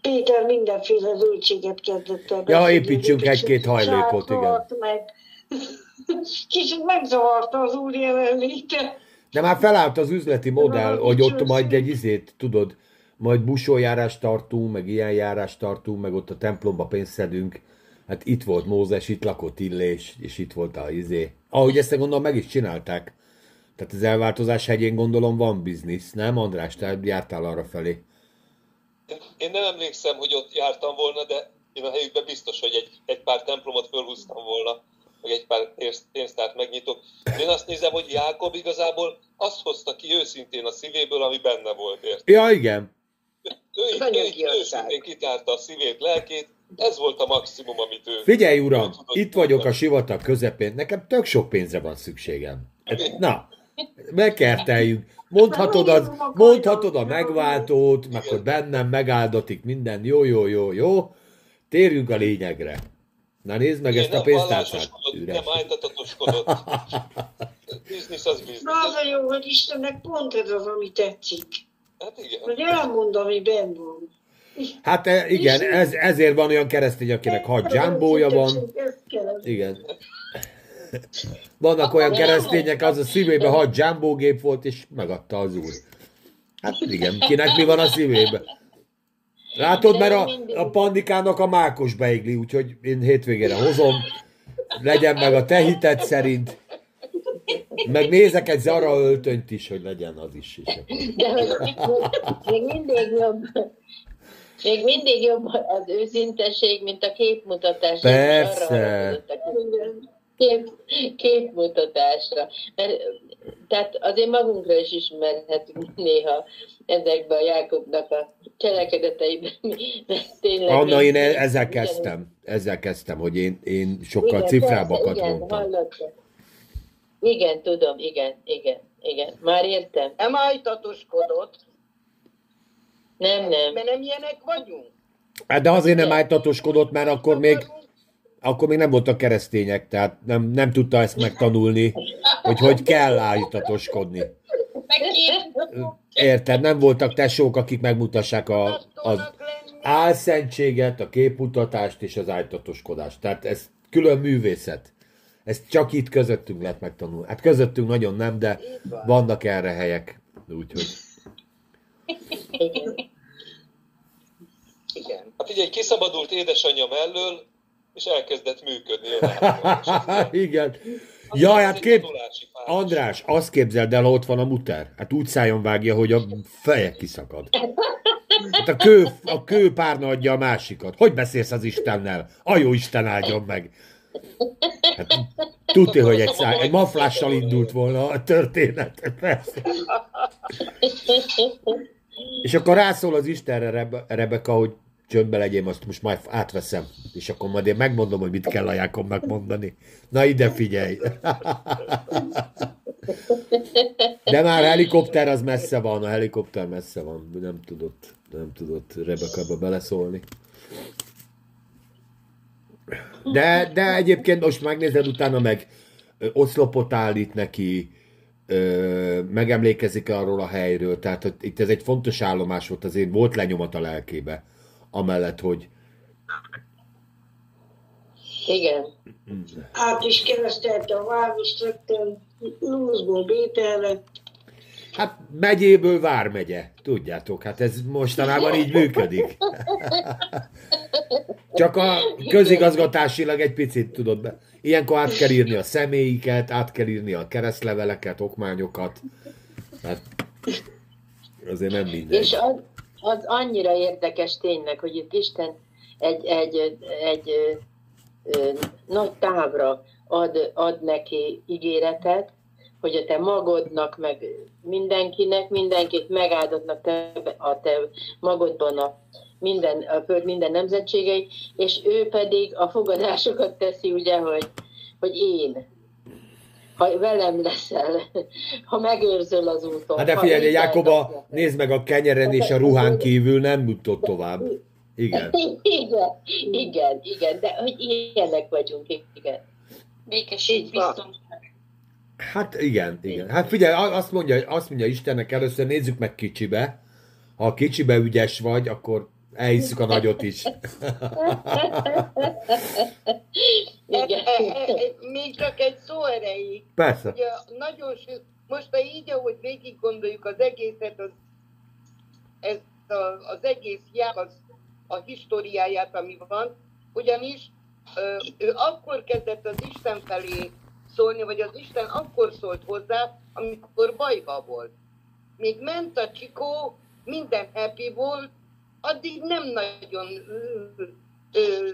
Péter mindenféle zöldséget kezdett el. Ja, építsünk egy-két hajlékot, igen. Meg. <laughs> Kicsit megzavarta az úr jelenléte. De már felállt az üzleti modell, hogy ott majd egy izét, tudod, majd busójárást tartunk, meg ilyen járást tartunk, meg ott a templomba pénzt szedünk. Hát itt volt Mózes, itt lakott Illés, és itt volt a izé. Ahogy ezt gondolom, meg is csinálták. Tehát az elváltozás hegyén gondolom van biznisz, nem András? Tehát jártál arra felé. Én nem emlékszem, hogy ott jártam volna, de én a helyükben biztos, hogy egy, egy pár templomot fölhúztam volna, vagy egy pár pénztárt megnyitok. Én azt nézem, hogy Jákob igazából azt hozta ki őszintén a szívéből, ami benne volt, érted? Ja, igen. Ő, ő, ő őszintén kitárta a szívét, lelkét, ez volt a maximum, amit ő... Figyelj, uram, itt vagyok a sivatag közepén, nekem tök sok pénzre van szükségem. Na, megkerteljük. Mondhatod, az, mondhatod a megváltót, meg hogy bennem megáldatik minden, jó, jó, jó, jó. Térjünk a lényegre. Na nézd meg Én ezt a pénztárcát. Nem álltatatoskodott. <laughs> biznisz az biznisz. Na az a jó, hogy Istennek pont ez az, ami tetszik. Hát igen. Hogy elmond, ami benn van. Hát e, igen, ez, ezért van olyan keresztény, akinek hat dzsámbója van. Igen. <laughs> Vannak olyan keresztények, az a szívében hat dzsámbógép volt, és megadta az úr. Hát igen, kinek mi van a szívében? Látod, mert a, a pandikának a mákos beigli, úgyhogy én hétvégére hozom, legyen meg a te hited szerint, meg nézek egy zara öltönyt is, hogy legyen az is. is. De még mindig jobb, még mindig jobb az őszinteség, mint a képmutatás. Persze. Kép, képmutatásra. Mert, tehát azért magunkra is ismerhetünk néha ezekbe a Jákobnak a cselekedeteiben. <laughs> Tényleg Anna, én ezzel kezdtem. Ezzel kezdtem, hogy én, én sokkal igen, cifrábbakat igen, mondtam. Hallottam. Igen, tudom, igen, igen, igen. Már értem. Nem álltatoskodott. Nem, nem. Mert nem ilyenek vagyunk. Hát de azért nem álltatoskodott, mert akkor még, akkor még nem voltak keresztények, tehát nem, nem tudta ezt megtanulni, hogy hogy kell álltatoskodni. Érted, nem voltak tesók, akik megmutassák a, az álszentséget, a képmutatást és az álltatoskodást. Tehát ez külön művészet. Ezt csak itt közöttünk lehet megtanulni. Hát közöttünk nagyon nem, de vannak erre helyek. Úgyhogy... Igen. Igen. Hát ugye egy kiszabadult édesanyja mellől, és elkezdett működni. <laughs> Igen. Ja, hát kép... András, azt képzeld el, ott van a muter. Hát úgy szájon vágja, hogy a feje kiszakad. Hát a kő, a kő párna adja a másikat. Hogy beszélsz az Istennel? A jó Isten áldjon meg. Hát, tudja, hogy egy, szá... egy maflással indult volna a történet. És akkor rászól az Istenre Rebe- Rebeka, hogy csöndbe legyél, azt most majd átveszem. És akkor majd én megmondom, hogy mit kell a Jákobnak mondani. Na ide figyelj! De már helikopter az messze van, a helikopter messze van. Nem tudott, nem tudott Rebeka beleszólni. De, de egyébként most megnézed utána meg oszlopot állít neki, ö, megemlékezik arról a helyről, tehát hogy itt ez egy fontos állomás volt, azért volt lenyomat a lelkébe, amellett, hogy Igen. Át is keresztelte a város rögtön Lúzból Bételre. Hát megyéből vármegye, tudjátok, hát ez mostanában így működik. Csak a közigazgatásilag egy picit tudod be. Ilyenkor át kell írni a személyiket, át kell írni a keresztleveleket, okmányokat. Hát azért nem mindegy. És az, az annyira érdekes tényleg, hogy itt Isten egy, egy, egy ö, ö, nagy távra ad, ad neki ígéretet, hogy a te magodnak, meg mindenkinek, mindenkit megáldotnak te, a te magodban a minden, a föld minden nemzetségei, és ő pedig a fogadásokat teszi, ugye, hogy, hogy én, ha velem leszel, ha megőrzöl az úton. Hát de figyelj, Jákoba nézd meg a kenyeren és a ruhán kívül nem jutott tovább. Igen. <laughs> Igen, igen, igen, de hogy ilyenek vagyunk, igen. Békesség, biztonság. Hát igen, igen. Hát figyelj, azt mondja, azt mondja Istennek először nézzük meg kicsibe. Ha a kicsibe ügyes vagy, akkor elhiszük a nagyot is. igen. Még csak egy szó erejéig. Persze. Ugye nagyon sű, most ha így, ahogy végig gondoljuk az egészet, az, ez a, az egész já, az, a históriáját, ami van, ugyanis ő akkor kezdett az Isten felé szólni, vagy az Isten akkor szólt hozzá, amikor bajba volt. Még ment a csikó, minden happy volt, addig nem nagyon ö, ö,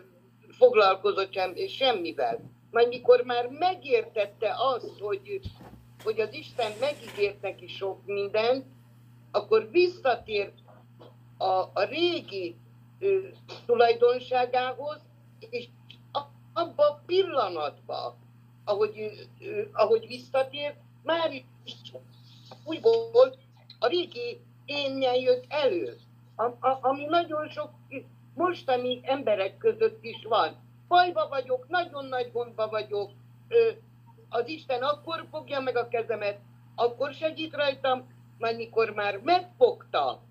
foglalkozott sem, semmivel. Majd mikor már megértette azt, hogy, hogy az Isten megígért neki sok mindent, akkor visszatért a, a régi ö, tulajdonságához, és abba a pillanatba, ahogy, ahogy visszatért, már is úgy volt, a régi énnyel jött elő, a, a, ami nagyon sok mostani emberek között is van. Bajba vagyok, nagyon nagy gondba vagyok, az Isten akkor fogja meg a kezemet, akkor segít rajtam, majd mikor már megfogta,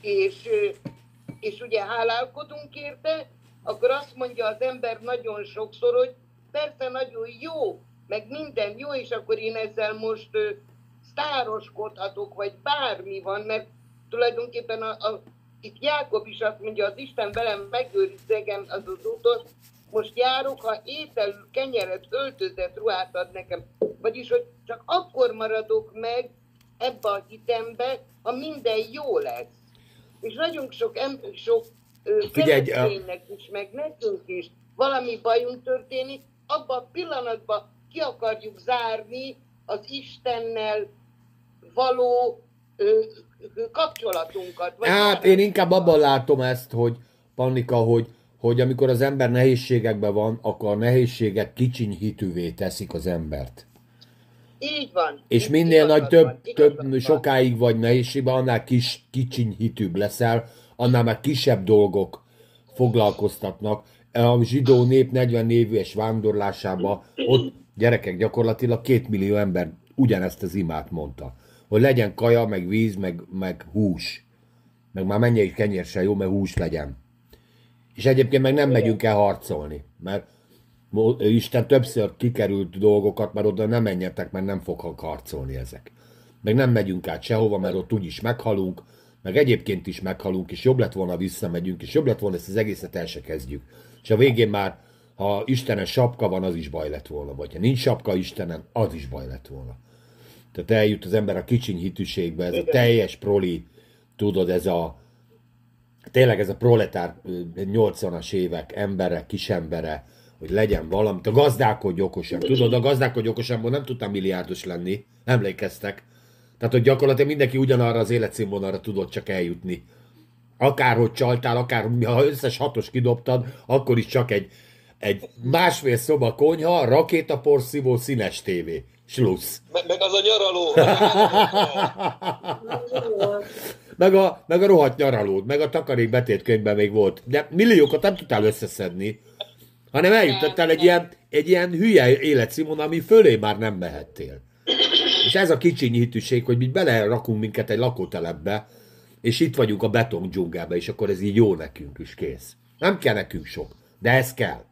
és, és ugye hálálkodunk érte, akkor azt mondja az ember nagyon sokszor, hogy persze nagyon jó, meg minden jó, és akkor én ezzel most ö, sztároskodhatok, vagy bármi van, mert tulajdonképpen a, a, itt Jákob is azt mondja, az Isten velem megőriz engem az az úton, most járok, ha étel, kenyeret, öltözet, ruhát ad nekem. Vagyis, hogy csak akkor maradok meg ebbe a hitembe, ha minden jó lesz. És nagyon sok, ember, sok kereszténynek is, meg nekünk is valami bajunk történik, abban a pillanatban ki akarjuk zárni az Istennel való ö, kapcsolatunkat. Vagy Hát én inkább abban látom ezt, hogy Pannika, hogy, hogy amikor az ember nehézségekben van, akkor a nehézségek kicsiny hitűvé teszik az embert. Így van. És Így minél nagy több, van, több van. sokáig vagy nehézségben, annál kis, kicsiny hitűbb leszel, annál már kisebb dolgok foglalkoztatnak. A zsidó nép 40 éves vándorlásába ott gyerekek gyakorlatilag két millió ember ugyanezt az imát mondta. Hogy legyen kaja, meg víz, meg, meg hús. Meg már menjen is kenyér se jó, mert hús legyen. És egyébként meg nem megyünk el harcolni, mert Isten többször kikerült dolgokat, mert oda nem menjetek, mert nem fog harcolni ezek. Meg nem megyünk át sehova, mert ott úgyis meghalunk, meg egyébként is meghalunk, és jobb lett volna visszamegyünk, és jobb lett volna ezt az egészet el se kezdjük. És a végén már, ha Istenen sapka van, az is baj lett volna. Vagy ha nincs sapka Istenen, az is baj lett volna. Tehát eljut az ember a kicsiny hitűségbe, ez a teljes proli, tudod, ez a tényleg ez a proletár 80-as évek embere, kisembere, hogy legyen valamit. A gazdálkodj okosan. Tudod, a gazdálkodj okosanból nem tudtam milliárdos lenni. Emlékeztek? Tehát, hogy gyakorlatilag mindenki ugyanarra az életszínvonalra tudott csak eljutni. Akárhogy csaltál, akár ha összes hatos kidobtad, akkor is csak egy, egy másfél szoba konyha, rakétaporszívó, színes tévé. Slussz. Meg, meg az a nyaraló. <laughs> meg, a, meg a rohadt nyaralód, meg a takarék betétkönyvben még volt. De milliókat nem tudtál összeszedni, hanem eljutottál egy ilyen, egy ilyen hülye életszínvonal, ami fölé már nem mehettél. És ez a kicsi hitűség, hogy mi belerakunk minket egy lakótelepbe, és itt vagyunk a beton dzsungelbe, és akkor ez így jó nekünk is, kész. Nem kell nekünk sok, de ez kell.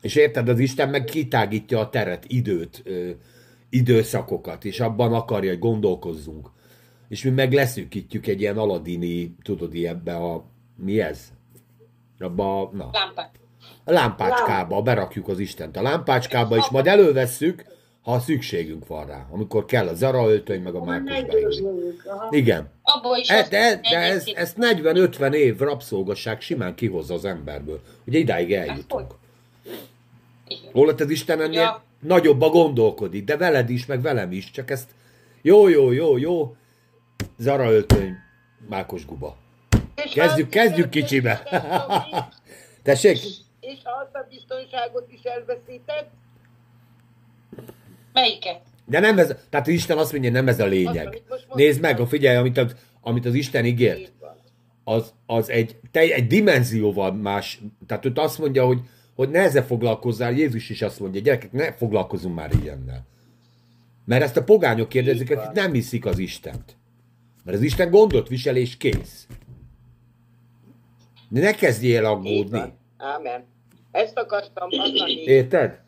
És érted, az Isten meg kitágítja a teret, időt, ö, időszakokat, és abban akarja, hogy gondolkozzunk. És mi meg leszűkítjük egy ilyen aladini, tudod, ebbe a, mi ez? Abba a, na. Lámpák. A lámpácskába, berakjuk az Istent a lámpácskába, és majd elővesszük, ha szükségünk van rá, amikor kell a zara öltöny, meg a mákos Igen. is e, de, de ez, ezt 40-50 év rabszolgasság simán kihozza az emberből. Ugye idáig eljutunk. Holott az Isten ennél ja. nagyobba gondolkodik, de veled is, meg velem is, csak ezt jó, jó, jó, jó, zara öltöny, mákos guba. Kezdjük, kezdjük kicsibe. <laughs> Tessék? És azt a biztonságot is elveszített, Melyiket? De nem ez, tehát Isten azt mondja, nem ez a lényeg. Nézd meg, a figyelj, amit, az, amit az Isten ígért. Az, az egy, te, egy dimenzióval más. Tehát ő azt mondja, hogy, hogy ne ezzel foglalkozzál. Jézus is azt mondja, gyerekek, ne foglalkozunk már ilyennel. Mert ezt a pogányok kérdezik, akik nem hiszik az Istent. Mert az Isten gondot visel és kész. De ne kezdjél aggódni. Ámen. Ezt akartam mondani. Érted?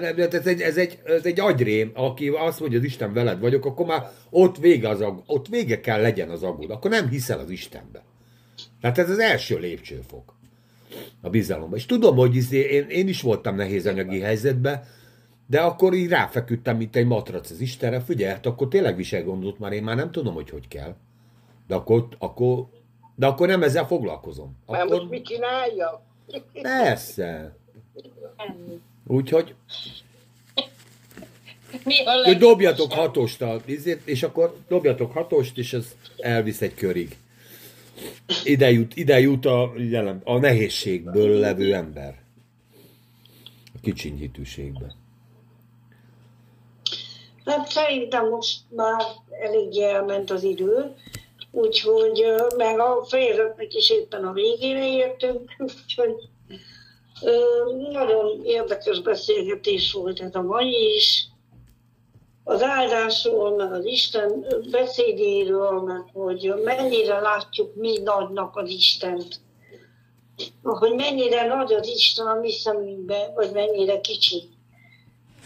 Mert ez egy, ez, egy, ez egy agyrém, aki azt mondja, hogy az Isten veled vagyok, akkor már ott vége, az ag, ott vége kell legyen az agód. Akkor nem hiszel az Istenbe. Tehát ez az első lépcsőfok a bizalomba. És tudom, hogy izé, én, én is voltam nehéz anyagi helyzetben, de akkor így ráfeküdtem, mint egy matrac az Istenre. Figyelj, hát akkor tényleg visel gondot, már én már nem tudom, hogy hogy kell. De akkor, akkor, de akkor nem ezzel foglalkozom. Akkor... Már most mit csinálja? Persze. Úgyhogy Mi a hogy dobjatok hatost, a, és akkor dobjatok hatost, és ez elvisz egy körig. Ide jut, ide jut a, jelen, a nehézségből levő ember. A kicsiny hitűségbe. Hát szerintem most már elég elment az idő, úgyhogy meg a fejezetnek is éppen a végére értünk, <laughs> úgyhogy nagyon érdekes beszélgetés volt ez a mai is. Az áldásról, meg az Isten beszédéről, meg hogy mennyire látjuk mi nagynak az Istent. Hogy mennyire nagy az Isten a mi szemünkben, vagy mennyire kicsi.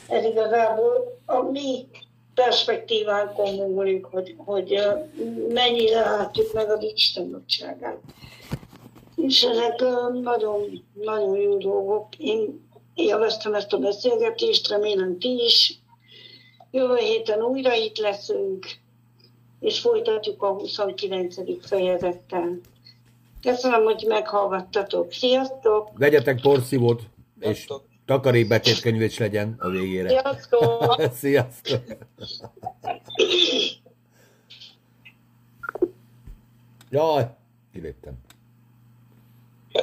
Ez igazából a mi perspektívánkon múlik, hogy, hogy mennyire látjuk meg az Isten nagyságát. És ezek nagyon, nagyon jó dolgok. Én élveztem ezt a beszélgetést, remélem ti is. Jövő héten újra itt leszünk, és folytatjuk a 29. fejezettel. Köszönöm, hogy meghallgattatok. Sziasztok! Vegyetek porszívót, és takarékbetétkönyv is legyen a végére. Sziasztok! <laughs> Sziasztok! <clears throat> Jaj, kiléptem.